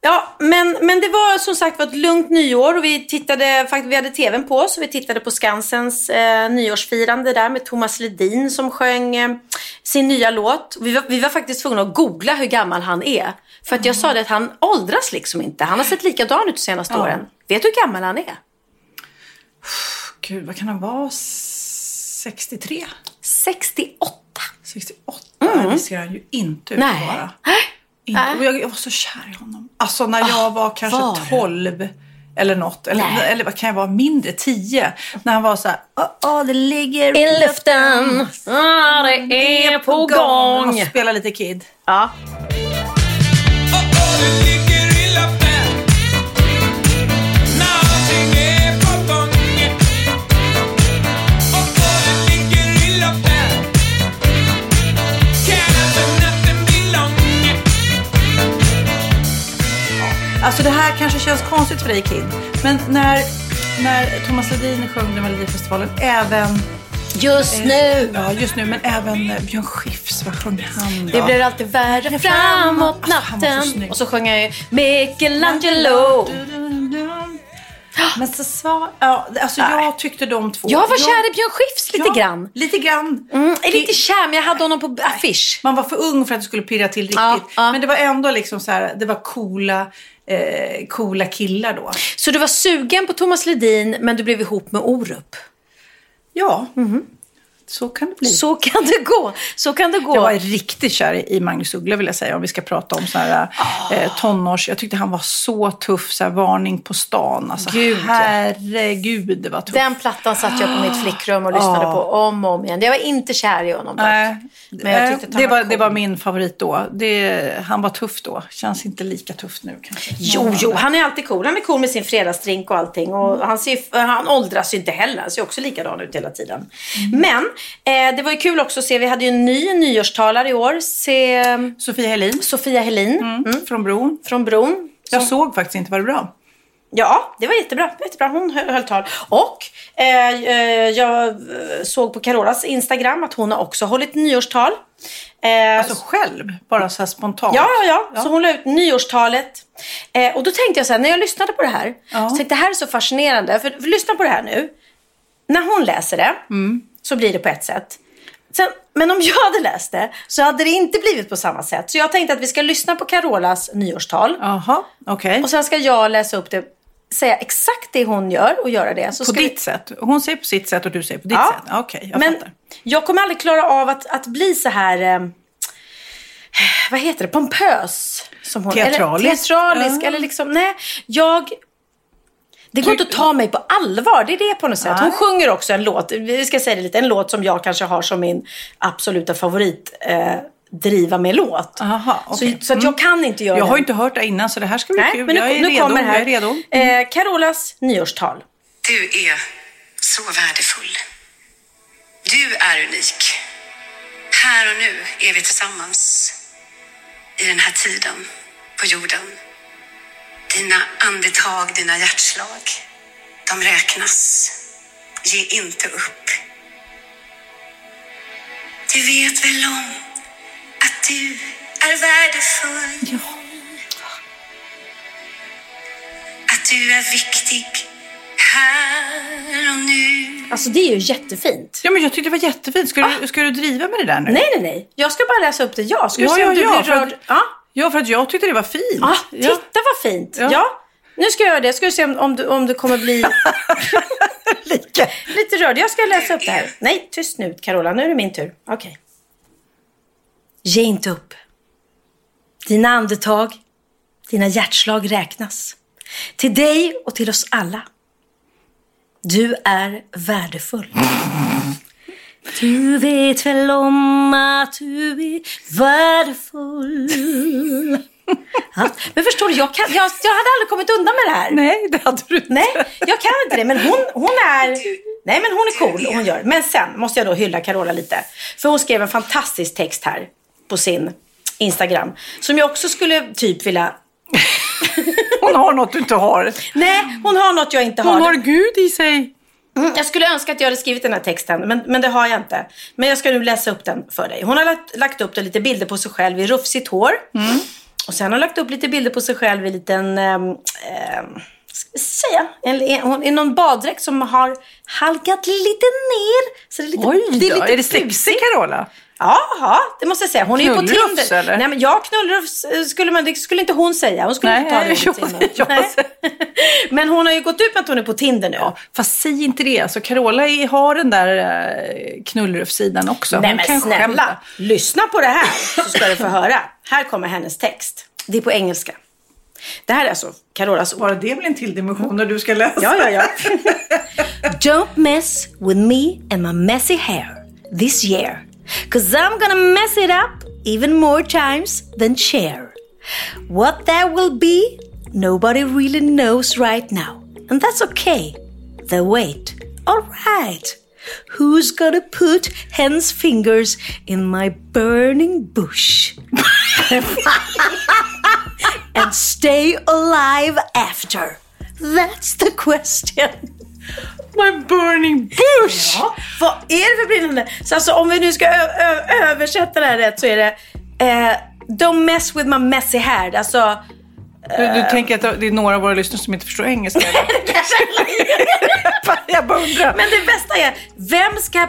Ja, men, men det var som sagt var ett lugnt nyår och vi tittade, faktiskt, vi hade tvn på oss och vi tittade på Skansens eh, nyårsfirande där med Thomas Ledin som sjöng eh, sin nya låt. Vi var, vi var faktiskt tvungna att googla hur gammal han är. För att jag sa det att han åldras liksom inte. Han har sett likadan ut de senaste Ja. åren. Vet du hur gammal han är? Gud, vad kan han vara? 63? 68. 68? Det ser han ju inte ut att vara. Inte. Och jag, jag var så kär i honom. Alltså när jag var kanske var du? 12 eller något. Eller, Nej. eller vad kan jag vara? Mindre, 10. När han var så här. Åh, åh, det ligger I luften, ah, det är på gång. Och spela lite Kid. Ja. Alltså det här kanske känns konstigt för dig Kid. Men när, när Thomas Ledin sjöng den Melodifestivalen, även... Just nu. Ja, just nu. Men även eh, Björn Skifs, vad sjöng han då? Det blir alltid värre framåt Alltså, han var så natten. snygg. Och så sjunger jag ju Michelangelo. Men så svar... Ja, alltså jag tyckte de två... Jag var kär i Björn Skifs lite Ja, grann. Lite grann. Mm, lite kär, men jag hade honom på affisch. Man var för ung för att det skulle pirra till riktigt. Ja, ja. Men det var ändå liksom så här, det var coola, eh, coola killar då. Så du var sugen på Thomas Ledin, men du blev ihop med Orup. Ja, så kan det bli. Så kan det gå. Så kan det gå. Jag var riktigt kär i Magnus Uggla vill jag säga, om vi ska prata om så här, Ah. eh, tonårs... Jag tyckte han var så tuff, så här, varning på stan. Alltså, Gud, herregud, det var tufft. Den plattan satt jag på mitt flickrum och lyssnade Ja. på om och om igen. Jag var inte kär i honom dock. Nej, Men jag eh, tyckte att han det, var, var det var min favorit då. Det, han var tuff då. Känns inte lika tufft nu kanske. Jo, jo, han är alltid cool. Han är cool med sin fredagsdrink och allting. Och han, ser, han åldras ju inte heller. Han ser också likadan ut hela tiden. Men eh, det var ju kul också att se. Vi hade ju en ny nyårstalare i år. Se, Sofia Helin Sofia Helin mm. från Bron. från Bron. Jag såg faktiskt inte, var det bra? Ja, det var jättebra. jättebra. Hon höll, tal. Och eh, eh, jag eh, såg på Carolas Instagram att hon har också hållit nyårstal. Eh, Alltså själv, bara så här spontant. Ja, ja, ja. Så hon la ut nyårstalet. Eh, och då tänkte jag så här, när jag lyssnade på det här. Ja. Så tänkte jag, det här är så fascinerande. För, för lyssna på det här nu. När hon läser det Mm. Så blir det på ett sätt. Sen, men om jag hade läst det så hade det inte blivit på samma sätt. Så jag tänkte att vi ska lyssna på Carolas nyårstal. Jaha, okej. Och sen ska jag läsa upp det, säga exakt det hon gör och göra det. Så På ska vi- ditt sätt? Hon säger på sitt sätt och du säger på ditt Ja. sätt? Okej, jag Men fattar. jag kommer aldrig klara av att, att bli så här... Eh, vad heter det? Pompös. Som hon. Teatralisk. Eller, teatralisk. Ja. Eller liksom, nej. Jag... Det går inte att ta mig på allvar. Det är det på något sätt. Hon sjunger också en låt. Vi ska säga det lite. En låt som jag kanske har som min absoluta favorit. Eh, driva med låt. Aha, okej. så, så att jag kan inte göra Jag har den. inte hört det innan så det här ska bli Nej, kul. men nu, jag är nu redo. kommer det här. Jag är redo. Eh, Carolas nyårstal. Du är så värdefull. Du är unik. Här och nu är vi tillsammans. I den här tiden på jorden. Dina andetag, dina hjärtslag. De räknas. Ge inte upp. Du vet väl om att du är värdefull? Att du är viktig här och nu. Alltså det är ju jättefint. Ja, men jag tyckte det var jättefint. Ska, du, ska du driva med det där nu? Nej, nej, nej. Jag ska bara läsa upp det. Jag ska Ja, se ja, om du ja, blir för rörd. att- Ja. Ja, för att jag tyckte det var fint. ja, titta vad fint. Ja. Ja. Nu ska jag göra det. Ska vi se om, om, du, om du kommer bli <laughs> Lika. lite rörd. Jag ska läsa upp det här. Nej, tyst nu Carola. Nu är det min tur. Okej. Ge inte upp. Dina andetag, dina hjärtslag räknas. Till dig och till oss alla. Du är värdefull. <laughs> Du vet väl om att du är värdefull. Ja, men förstår du, jag, kan, jag, jag hade aldrig kommit undan med det här. Nej, det hade du inte. Nej, jag kan inte det. Men hon, hon är... Nej, men hon är cool och hon gör. Men sen måste jag då hylla Carola lite. För hon skrev en fantastisk text här på sin Instagram. Som jag också skulle typ vilja... Hon har något du inte har. Nej, hon har något jag inte har. Hon har Gud i sig. Mm, Jag skulle önska att jag hade skrivit den här texten, men, men det har jag inte. Men jag ska nu läsa upp den för dig. Hon har lagt, lagt upp lite bilder på sig själv i rufsigt hår. Och sen har hon lagt upp lite bilder på sig själv i en liten, ska vi säga, hon- i någon baddräkt som har halkat lite ner. Så det är lite, Oj då, det är, lite är det sexy busigt. Carola? Ja, det måste jag säga. Hon är ju på Tinder. eller? Nej, men ja, knullrufs eh, skulle, man, det skulle inte hon säga. Hon skulle Nej, inte ta det jag- mun. jag- Nej. <laughs> Men hon har ju gått ut med att hon är på Tinder nu. Ja, fast säg inte det. Alltså, Carola har den där eh, knullrufsidan också. Hon Nej men kan snälla, skämta. lyssna på det här så ska du få höra. Här kommer hennes text. Det är på engelska. Det här är alltså Carolas ord. Bara det blir en till dimension när du ska läsa. Ja, ja, ja. <laughs> Don't mess with me and my messy hair this year. Cause I'm gonna mess it up even more times than Cher. What that will be, nobody really knows right now. And that's okay. The wait. Alright. Who's gonna put hen's fingers in my burning bush? <laughs> and stay alive after? That's the question. My burning bush! Ja, vad är det för brinnande? Så alltså om vi nu ska översätta det här rätt så är det eh, Don't mess with my messy hair. Alltså, Du, du tänker att det är några av våra lyssnare som inte förstår engelska? <laughs> <laughs> jag bara undrar. men det bästa är, vem ska <laughs>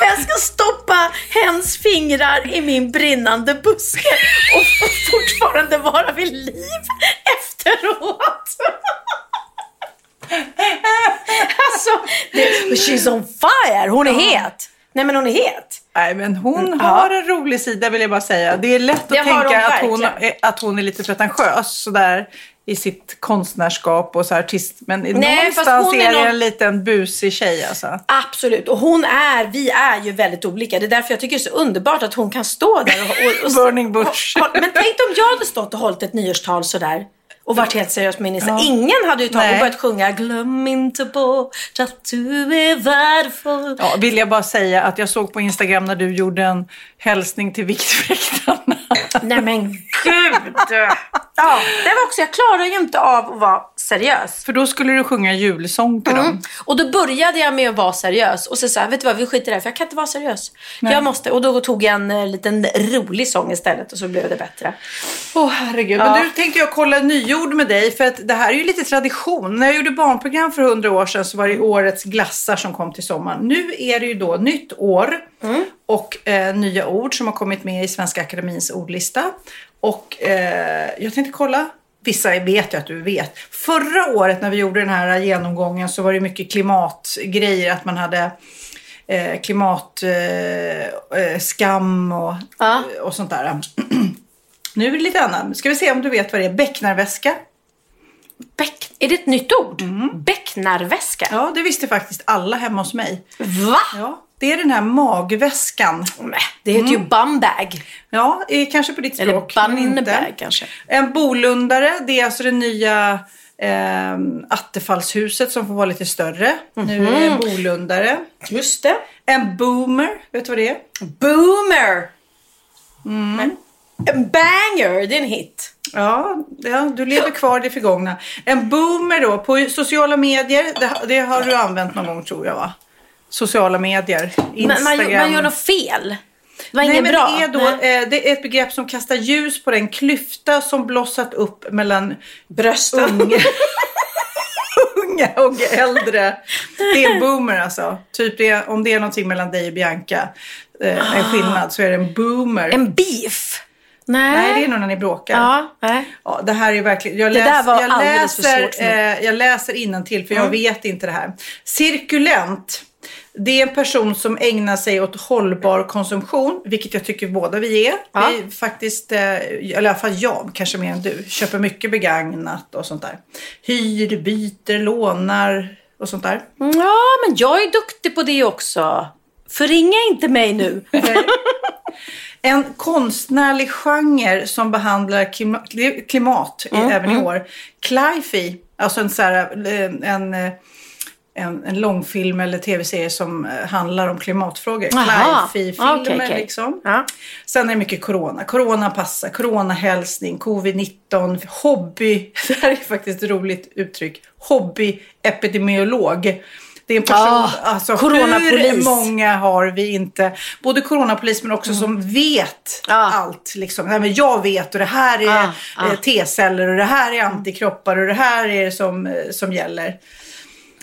Vem ska stoppa hens fingrar i min brinnande buske och fortfarande vara vid liv efteråt? Alltså, det, she's on fire. Hon är het. Nej men hon är het. Nej, men hon har en rolig sida vill jag bara säga. Det är lätt Det att tänka hon att hon, att hon är lite pretentiös sådär i sitt konstnärskap och så artist. Men Nej, någonstans hon är, är någon- en liten busig tjej alltså. Absolut. Och hon är, vi är ju väldigt olika. Det är därför jag tycker det är så underbart att hon kan stå där och... och, och <laughs> Burning bush. och- Men tänk om jag hade stått och hållit ett nyårstal sådär. Och varit helt seriös med Insta. Ingen hade ju tagit och börjat sjunga Glöm inte bort att du är värdefull. Ja, vill jag bara säga att jag såg på Instagram när du gjorde en hälsning till Viktväktarna. Nej men gud! <laughs> Ja, det var också, jag klarar ju inte av att vara seriös. För då skulle du sjunga julsång till dem. Och då började jag med att vara seriös. Och så sa jag, vet du vad, vi skiter i det här för jag kan inte vara seriös. Jag måste. Och då tog jag en eh, liten rolig sång istället och så blev det bättre. Åh herregud. Men nu tänkte jag kolla nyord med dig. För att det här är ju lite tradition. När jag gjorde barnprogram för hundra år sedan så var det årets glassar som kom till sommaren. Nu är det ju då nytt år. Och eh, nya ord som har kommit med i Svenska Akademins ordlista. Och eh, jag tänkte kolla. Vissa vet jag att du vet. Förra året när vi gjorde den här genomgången så var det mycket klimatgrejer. Att man hade eh, klimatskam eh, eh, och, Ja. och sånt där. <clears throat> Nu är det lite annat. Ska vi se om du vet vad det är? Becknarväska. Bäck, är det ett nytt ord? Becknarväska? Ja, det visste faktiskt alla hemma hos mig. Va? Ja, det är den här magväskan. Nej, det heter ju bumbag. Ja, kanske på ditt Eller språk. inte. bunnebag kanske. En bolundare, det är alltså det nya eh, Attefallshuset som får vara lite större. Nu är det en bolundare. Just det. En boomer, vet du vad det är? Boomer! Men, en banger, det är en hit. Ja, ja, du lever kvar i det förgångna. En boomer då, på sociala medier, det, det har du använt någon gång tror jag va? Sociala medier. Men man, Instagram. man gör något fel. Det var Nej, inget men bra. Det, är då, eh, det är ett begrepp som kastar ljus på den klyfta som blossat upp mellan Brösten. <laughs> unga, unga och äldre. Det är en boomer alltså. Typ det, om det är någonting mellan dig och Bianca, eh, en skillnad, så är det en boomer. En beef. Nej. Nej, det är nog när ni bråkar. Ja, nej. Ja, det här är verkligen... Jag, läs, var jag läser, eh, jag läser innantill för jag vet inte det här. Cirkulent. Det är en person som ägnar sig åt hållbar konsumtion, vilket jag tycker båda vi är. Ja. Vi faktiskt, eh, eller i alla fall jag, kanske mer än du, köper mycket begagnat och sånt där. Hyr, byter, lånar och sånt där. Ja, men jag är duktig på det också. Förringa inte mig nu. En konstnärlig genre som behandlar klima- klimat i- även i år. Clify, alltså en, så här, eh, en, eh, en, en långfilm eller tv-serie som eh, handlar om klimatfrågor. Jaha. Clify-filmer Okej, okej. liksom. Ja. Sen är det mycket corona. Corona passar, coronahälsning, covid-19, hobby. <laughs> Det här är faktiskt ett roligt uttryck. Hobbyepidemiolog. Det är en person, Ah, alltså hur många har vi inte, både coronapolis men också som vet Mm. Ah. allt. Liksom. Nej, men jag vet och det här är Ah, ah. eh, T-celler och det här är antikroppar och det här är det som, eh, som gäller.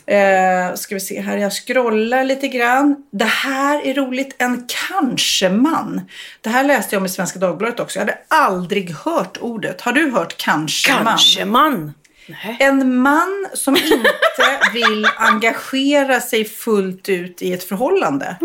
Eh, ska vi se här, jag scrollar lite grann. Det här är roligt. En kanske-man. Det här läste jag om i Svenska Dagbladet också. Jag hade aldrig hört ordet. Har du hört kanske-man? Kanske man. Nej. En man som inte <laughs> vill engagera sig fullt ut i ett förhållande.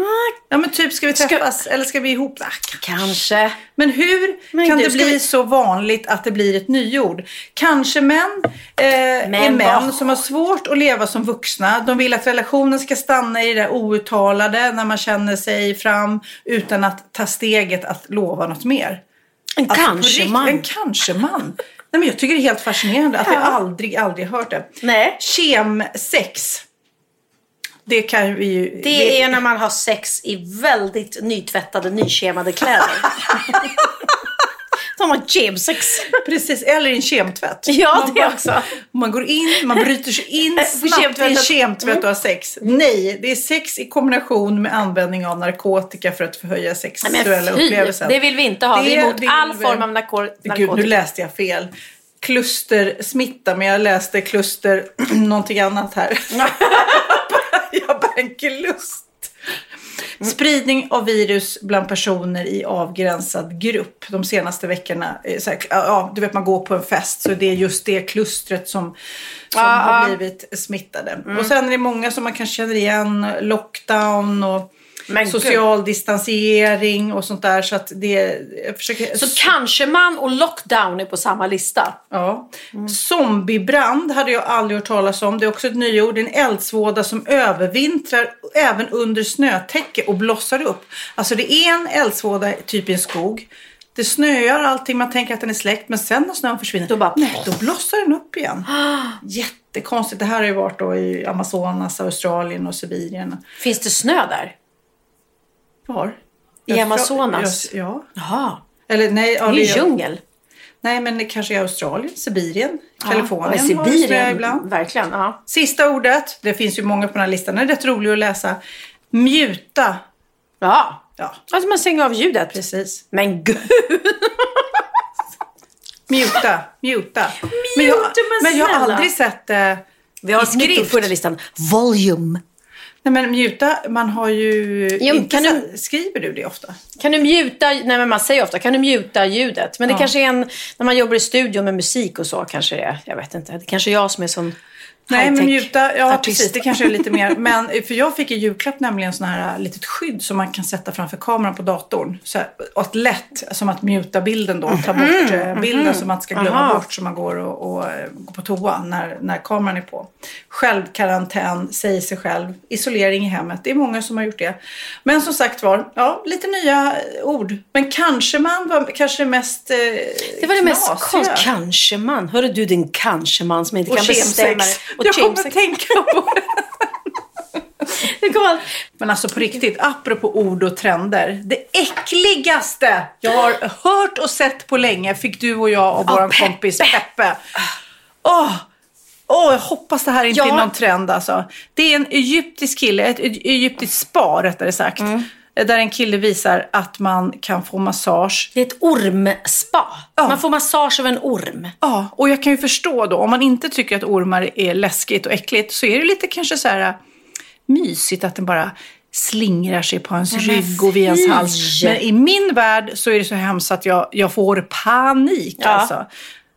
Ja men typ, ska vi träffas eller ska vi ihop? Ah, Kanske. men hur Men kan du, det ska bli vi- så vanligt att det blir ett nyord? Kanske män eh, är Men män vad- som har svårt att leva som vuxna. De vill att relationen ska stanna i det där outtalade när man känner sig fram utan att ta steget att lova något mer. En Alltså, på kanske riktigt, man. En kanske man. Nej, men jag tycker det är helt fascinerande att jag aldrig, aldrig hört det. Nej. Kemsex. Det kan vi ju... Det är när man har sex i väldigt nytvättade, nykemade kläder. <laughs> Som har kemsex. Precis, eller i en kemtvätt. <laughs> Ja, man det bara- också. Man går in, man bryter sig in snabbt i en kemtvätt och har sex. Nej, det är sex i kombination med användning av narkotika för att förhöja sexuella upplevelsen. det vill vi inte ha. vi är Det emot all vi- form av narko- narkotika. Gud, nu läste jag fel. Klustersmitta, men jag läste kluster <clears throat> någonting annat här. <laughs> jag bara en klust. Spridning av virus bland personer i avgränsad grupp. De senaste veckorna, eh, här, ja, du vet man går på en fest så det är just det klustret som, som Ja, har. Mm. blivit smittade. Och sen är det många som man kanske känner igen, lockdown och Men social distansering och sånt där. Så att det, försöker... Så kanske man och lockdown är på samma lista. Ja. Zombiebrand hade jag aldrig hört talas om. Det är också ett nyord. En eldsvåda som övervintrar även under snötäcke och blossar upp. Alltså det är en eldsvåda typ i en skog. Det snöar allting, man tänker att den är släckt. Men sen när snön försvinner, Då bara- nej, då blossar den upp igen. <gasps> Jättekonstigt. Det här har ju varit då i Amazonas, Australien och Sibirien. Finns det snö där? Var? I Amazonas? Ja. Jaha. Eller nej, ja, Det är ju djungel. nej, men kanske är Australien, Sibirien, Ja, Kalifornien. i Sibirien. ibland. Verkligen. Ja. Sista ordet, det finns ju många på den här listan, den är rätt rolig att läsa. Mjuta. ja. Ja, Alltså man stänger av ljudet. precis. Men gud. Mjuta, mjuta. Men jag, men jag har aldrig sett det Vi har i skrift. på den listan. Volume. Nej men mjuta, man har ju Jo, inte du- Skriver du det ofta? Kan du mjuta, nej men man säger ofta, kan du mjuta ljudet? Men det kanske är en, när man jobbar i studion med musik och så kanske det är, jag vet inte. Det kanske är jag som är sån Nej, men mjuta, ja artist. precis, det kanske är lite mer. Men <laughs> för jag fick i julklapp nämligen sån här äh, litet skydd som man kan sätta framför kameran på datorn. Så här, och ett lätt, som att mjuta bilden då, ta bort eh, bilden som man ska glömma Aha. bort så man går och, och eh, går på toa när, när kameran är på. Självkarantän, säger sig själv, isolering i hemmet. Det är många som har gjort det. Men som sagt var, ja, lite nya ord. Men kanske man var kanske mest eh, Det var det mest knasiga. konstiga. Kanske man. Hörru du din kanske man som inte Och kan bestämma det. Och Jag kommer tänka på det. <laughs> Kommer. Men alltså på riktigt, apropå ord och trender. Det äckligaste jag har hört och sett på länge fick du och jag och vår Peppe. kompis Peppe. Åh, Åh, jag hoppas det här inte Ja. är någon trend alltså. Det är en egyptisk kille, ett egy- egyptiskt spa rättare sagt. Mm. Där en kille visar att man kan få massage. Det är ett ormspa. Ja. Man får massage av en orm. Ja, och jag kan ju förstå då, om man inte tycker att ormar är läskigt och äckligt så är det lite kanske så här äh, mysigt att den bara slingrar sig på ens rygg och vid fy. hals. Men i min värld så är det så hemskt att jag, jag får panik Ja. alltså.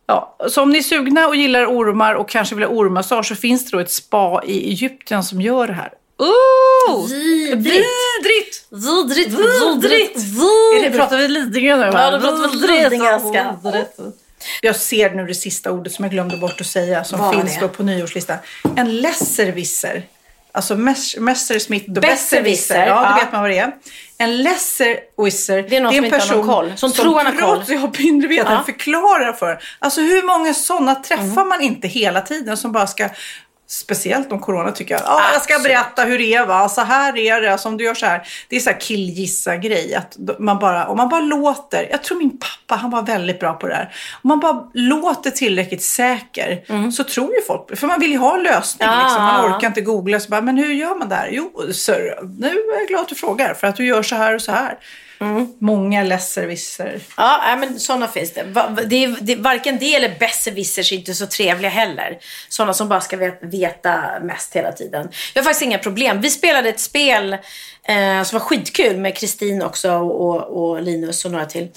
Ja, så om ni är sugna och gillar ormar och kanske vill ha ormmassage så finns det då ett spa i Egypten som gör det här. Oh! Vidrigt. Vidrigt! Vidrigt, Vidrigt! Är det, pratar vi Lidingö nu? Ja, då pratar vi lidingöska. Jag ser nu det sista ordet som jag glömde bort att säga som var finns det? då på nyårslistan. En lesserwisser. Alltså Mes- Messerschmitt och Besserwisser. Ja, ja. det vet man vad det är. En lesserwisser. Det är någon som inte har någon koll, som tror han har koll. trots jag mindre vetande Ja. förklarar för en. Alltså hur många sådana träffar Mm. man inte hela tiden som bara ska Speciellt om corona tycker jag. Ja, jag ska berätta hur det är va. Så här är det. Alltså, om du gör så här. Det är så här killgissa grej. Att man bara, om man bara låter. Jag tror min pappa han var väldigt bra på det här. Om man bara låter tillräckligt säker så tror ju folk. För man vill ju ha en lösning. Mm. Ja. Liksom. Man orkar inte googla. Så bara, men hur gör man där? Jo, sir, nu är jag glad att du frågar. För att du gör så här och så här. Mm. Många lesserwisser. Ja, men sådana finns det. Det, är, det. Varken det eller besserwissers är inte så trevliga heller. Sådana som bara ska vet- veta mest hela tiden. Jag har faktiskt inga problem. Vi spelade ett spel eh, som var skitkul med Kristin också och, och Linus och några till.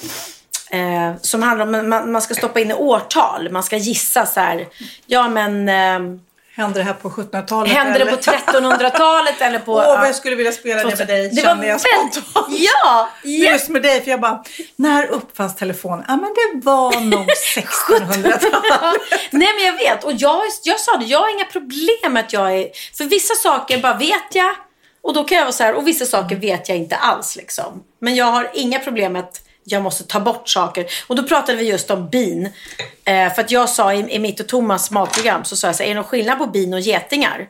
Eh, som handlar om att man, man ska stoppa in årtal. Man ska gissa så här. Ja, men eh, Hände det här på 1700-talet? händer det på 1300-talet eller på... <laughs> Åh, ja. vad jag skulle vilja spela det med dig, Det känner var jag spontant. Ja! <laughs> ja. Just med dig, för jag bara, när uppfanns telefonen? Ja, men det var <laughs> nog 1600-talet. Nej men jag vet. Och jag, jag sa det, jag har inga problem med att jag är... För vissa saker bara vet jag. Och då kan jag vara så här, och vissa saker vet jag inte alls liksom. Men jag har inga problem med att jag måste ta bort saker. Och då pratade vi just om bin. Eh, för att jag sa i, i mitt och Thomas matprogram så sa jag så här, är det någon skillnad på bin och getingar?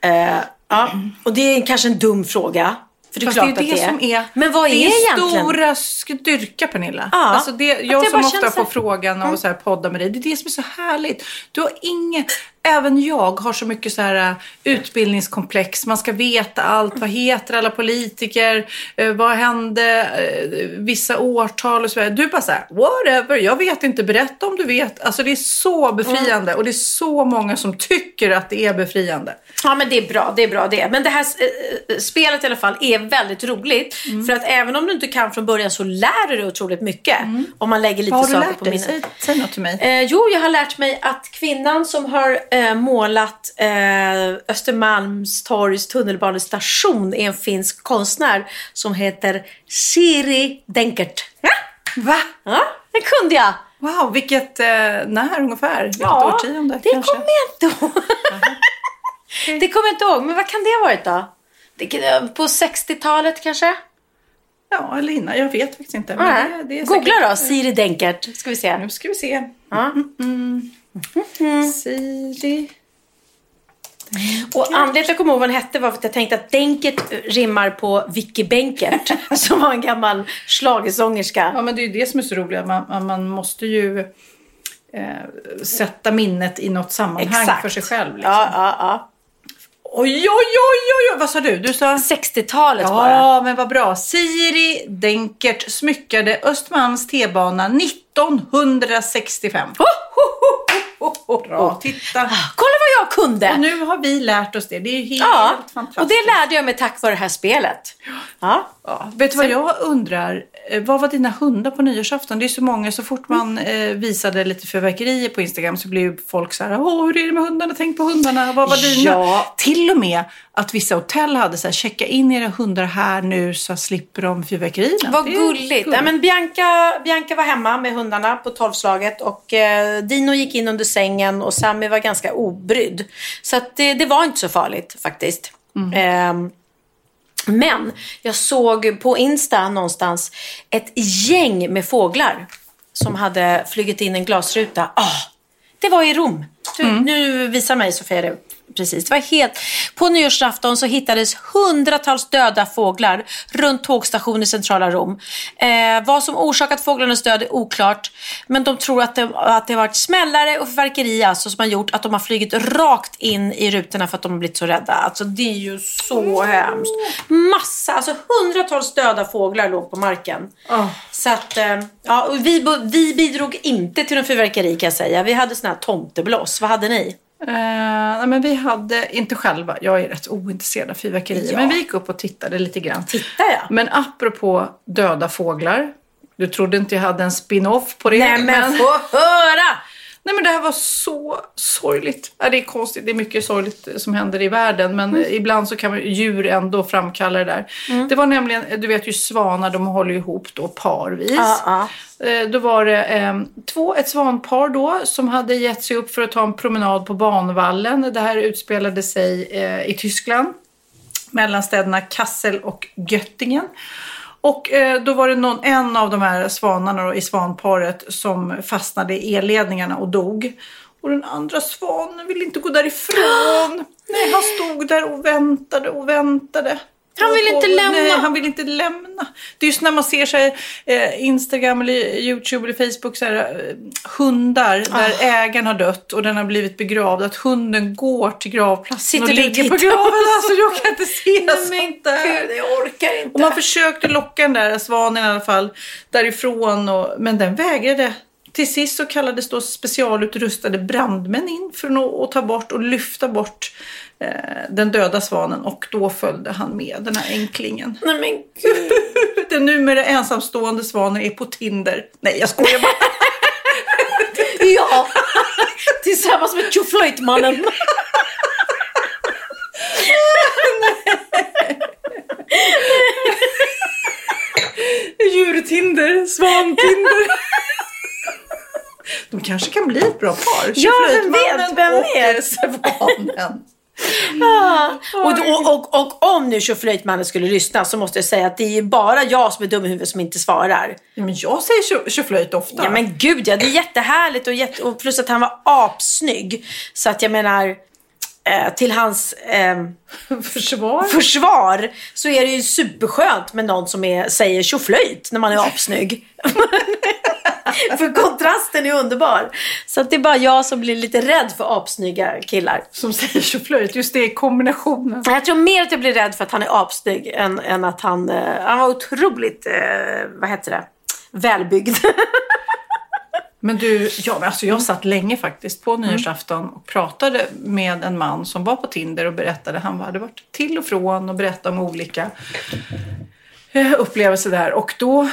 Eh, ja, och det är kanske en dum fråga. För det är Fast klart det är ju det, att det är. som är, Men vad är, det egentligen? stora styrka Pernilla. Ja. Alltså det, jag jag som ofta får frågan och så här podda med dig. Det är det som är så härligt. Du har inget, även jag har så mycket så här äh, utbildningskomplex. Man ska veta allt. Vad heter alla politiker? Eh, vad hände? Eh, vissa årtal och så vidare. Du bara så här, whatever. Jag vet inte. Berätta om du vet. Alltså det är så befriande. Och det är så många som tycker att det är befriande. Ja men det är bra, det är bra det. Men det här spelet i alla fall är väldigt roligt. Mm. För att även om du inte kan från början så lär du dig otroligt mycket. Om man lägger lite Vad har du saker lärt på dig? minnet. Säg, säg något till mig. Eh, jo, jag har lärt mig att kvinnan som har eh, målat eh, Östermalmstorgs tunnelbanestation är en finsk konstnär som heter Siri Denkert. Ja, Va? ja det kunde jag. Wow, vilket, eh, när ungefär? Vilket Ja, årtionde det kanske? kommer jag inte ihåg. det kommer jag inte ihåg, men vad kan det ha varit då? Det, på 60-talet kanske? Ja, eller innan. Jag vet faktiskt inte. Men det, det Googla säkert- då, Siri Denkert. Ska vi se. Nu ska vi se. Ja. Siri. Och anledningen till att jag kommer ihåg vad den hette var för att jag tänkte att Denkert rimmar på Vicky Benkert <laughs> som var en gammal schlagersångerska. Ja, men det är ju det som är så roligt. Man, man- måste ju eh, sätta minnet i något sammanhang för sig själv. Liksom. Ja, ja, ja. Oj, oj, oj, oj, vad sa du? Du sa... 60-talet bara. Ja, men vad bra. Siri Denkert smyckade Östermalms T-bana 1965. Ho, ho, ho, ho, ho, Bra, titta. Kolla vad jag kunde! Och nu har vi lärt oss det. Det är helt Ja, fantastiskt. och det lärde jag mig tack vare det här spelet. Ja. Ja, vet du vad jag undrar? Eh, Vad var dina hundar på nyårsafton? Det är så många, så fort man eh, visade lite fyrverkerier på Instagram så blev folk så här, Åh, hur är det med hundarna? Tänk på hundarna. Vad var dina? Ja. Till och med att vissa hotell hade så här, checka in era hundar här nu så slipper de fyrverkerierna. Vad är gulligt. Nej, men Bianca, Bianca var hemma med hundarna på tolvslaget och eh, Dino gick in under sängen och Sammy var ganska obrydd. Så att det, det var inte så farligt faktiskt. Ehm, men jag såg på Insta någonstans ett gäng med fåglar som hade flugit in en glasruta. Ah, det var i Rom. Du, Nu visar mig Sofia det precis. Det var helt... På nyårsafton så hittades hundratals döda fåglar runt tågstationen i centrala Rom. Eh, vad som orsakat fåglarnas död är oklart. Men de tror att det, att det varit smällare och fyrverkeri alltså, som har gjort att de har flugit rakt in i rutorna för att de har blivit så rädda. Alltså det är ju så hemskt. Massa, alltså hundratals döda fåglar låg på marken. Så att, eh, ja, vi, vi bidrog inte till någon fyrverkeri kan jag säga. Vi hade sån här tomtebloss. Vad hade ni? Eh, nej, men vi hade, inte själva, jag är rätt ointresserad av fyrverkerier, Ja. men vi gick upp och tittade lite grann. Tittar jag? Men apropå döda fåglar, du trodde inte jag hade en spin-off på det. Nej men få höra! Nej men det här var så sorgligt. Ja, det är konstigt, det är mycket sorgligt som händer i världen men Mm. ibland så kan man- djur ändå framkalla det där. Det var nämligen, du vet ju svanar de håller ihop då parvis. Ja, Eh, Då var det eh, två, ett svanpar då som hade gett sig upp för att ta en promenad på banvallen. Det här utspelade sig eh, i Tyskland mellan städerna Kassel och Göttingen. Och eh, då var det någon, en av de här svanarna då, i svanparet som fastnade i elledningarna och dog. Och den andra svanen ville inte gå därifrån. <gasps> Nej, han stod där och väntade och väntade. Han ville inte lämna. Nej, han vill inte lämna. Det är just när man ser så här, eh, Instagram eller Youtube eller Facebook så här, eh, hundar där Ah. ägaren har dött och den har blivit begravd. Att hunden går till gravplatsen Sitter och ligger på graven. <laughs> Alltså jag kan inte se sånt där. Gud, jag orkar inte. Och man försökte locka den där svanen i alla fall därifrån. Och, men den vägrade. Till sist så kallades då specialutrustade brandmän in för att, ta bort och lyfta bort den döda svanen. Och då följde han med den här änklingen. Nej men gud. <laughs> Den numera ensamstående svanen är på Tinder. Nej, jag skojar bara. <laughs> Ja! Tillsammans med tjoflöjtmannen. <laughs> Djurtinder, svantinder. De kanske kan bli ett bra par. Ja, vem vet, vem vet? eh, svanen. Och, och, och, och om nu tjoflöjtmannen skulle lyssna så måste jag säga att det är bara jag som är dum i huvudet som inte svarar. Men jag säger tjo- tjoflöjt ofta. Ja men gud ja, det är jättehärligt och, jätte, och plus att han var apsnygg. Så att jag menar, eh, till hans eh, Försvar. försvar så är det ju superskönt med någon som är, säger tjoflöjt när man är apsnygg. <laughs> <laughs> för kontrasten är underbar. Så det är bara jag som blir lite rädd för apsnygga killar. Som säger tjoflöjt. Just det, kombinationen. Jag tror mer att jag blir rädd för att han är apsnygg än, än att han, eh, han var otroligt, eh, vad heter det, välbyggd. <laughs> Men du, ja, men alltså jag satt länge faktiskt på nyårsafton och pratade med en man som var på Tinder och berättade. Han hade varit till och från och berättat om olika eh, upplevelser där. Och då,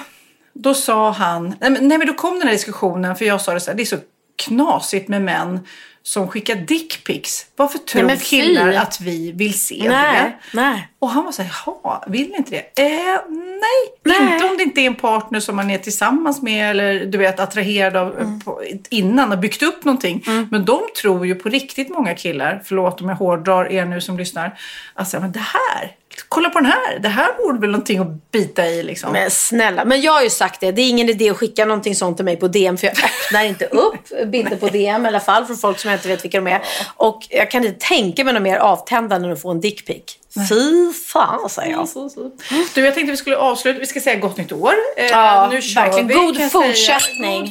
då sa han, nej men, nej men då kom den här diskussionen för jag sa det så här, det är så knasigt med män som skickar dickpics. Varför tror fy. killar att vi vill se det? nej, nej. Och han var så här, jaha, vill ni inte det? Eh, nej, Nej. inte om det inte är en partner som man är tillsammans med eller du vet attraherad av Mm. på, innan och byggt upp någonting. Men de tror ju på riktigt många killar, förlåt om jag hårdrar er nu som lyssnar, alltså men det här, kolla på den här, det här vore väl någonting att bita i liksom. Men snälla, men jag har ju sagt det. Det är ingen idé att skicka någonting sånt till mig på DM för jag öppnar inte upp bilder på DM i alla fall från folk som jag inte vet vilka de är. Och jag kan inte tänka mig något mer avtändande än att få en dickpic. Fy fan säger jag. Du, jag tänkte vi skulle avsluta, vi ska säga gott nytt år. Eh, Ja, nu kör verkligen. vi, God jag säga. fortsättning.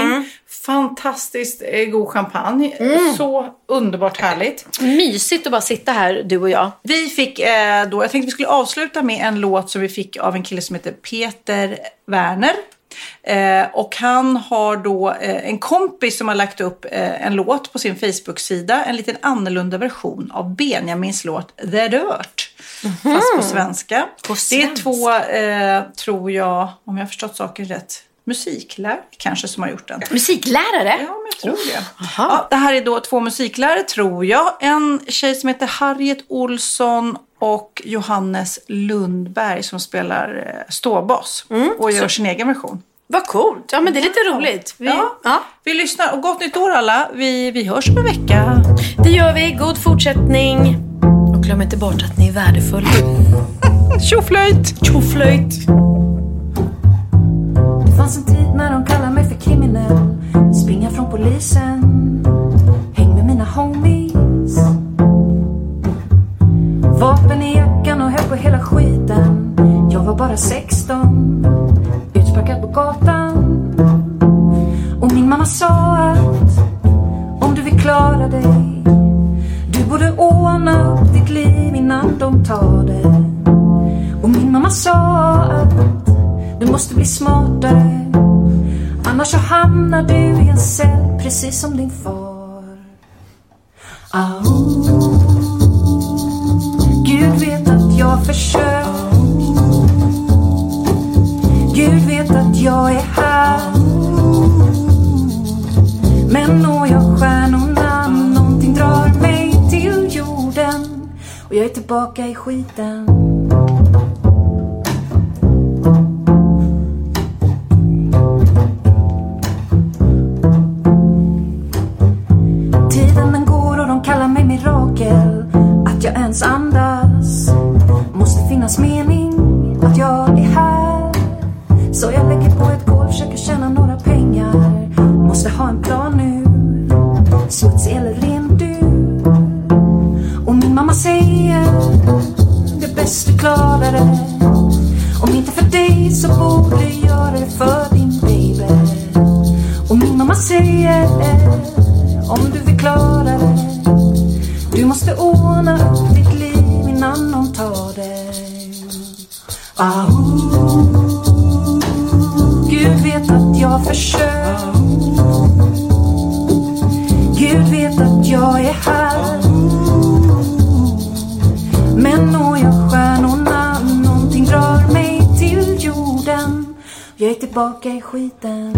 Mm. Fantastiskt eh, god champagne. Mm. Så underbart härligt. Mysigt att bara sitta här, du och jag. Vi fick eh, då, jag tänkte vi skulle avsluta med en låt som vi fick av en kille som heter Peter Werner. Eh, och han har då eh, en kompis som har lagt upp eh, en låt på sin Facebook-sida. En liten annorlunda version av Benjamins låt The Dirt. Fast på svenska. På Det är svenska. två, eh, tror jag, om jag har förstått saken rätt, musiklärare kanske som har gjort den. Musiklärare? Ja, men jag tror det. Ja, det här är då två musiklärare, tror jag. En tjej som heter Harriet Olsson och Johannes Lundberg som spelar eh, ståbas och gör sin egen version. Vad coolt. Ja, men det är lite roligt. Vi, Ja. ja. Vi lyssnar och gott nytt år alla. Vi, vi hörs om en vecka. Det gör vi. God fortsättning. Och glöm inte bort att ni är värdefulla. <laughs> Tjoflöjt! Tjoflöjt. Det fanns en tid när de kallade mig för kriminell Springa från polisen Häng med mina homies. Vapen i jackan och höll på hela skiten. Jag var bara 16, utsparkad på gatan. Och min mamma sa att om du vill klara dig du borde ordna upp ditt liv innan de tar det. Och min mamma sa att du måste bli smartare. Annars så hamnar du i en cell precis som din far. Au. Gud vet att jag försökt. Gud vet att jag är här. Men når jag stjärnorna, någonting drar mig till jorden. Och jag är tillbaka i skiten. Kännas mening att jag är här. Så jag lägger på ett golv, försöker tjäna några pengar. Måste ha en plan nu. Smutsig eller ren du. Och min mamma säger det är bäst du klarar det. Om inte för dig så borde jag göra det för din baby. Och min mamma säger om du vill klara det. Du måste ordna upp ditt liv innan Gud vet att jag försökt. Gud vet att jag är här. Men når jag stjärnorna, någonting drar mig till jorden. Jag är tillbaka i skiten.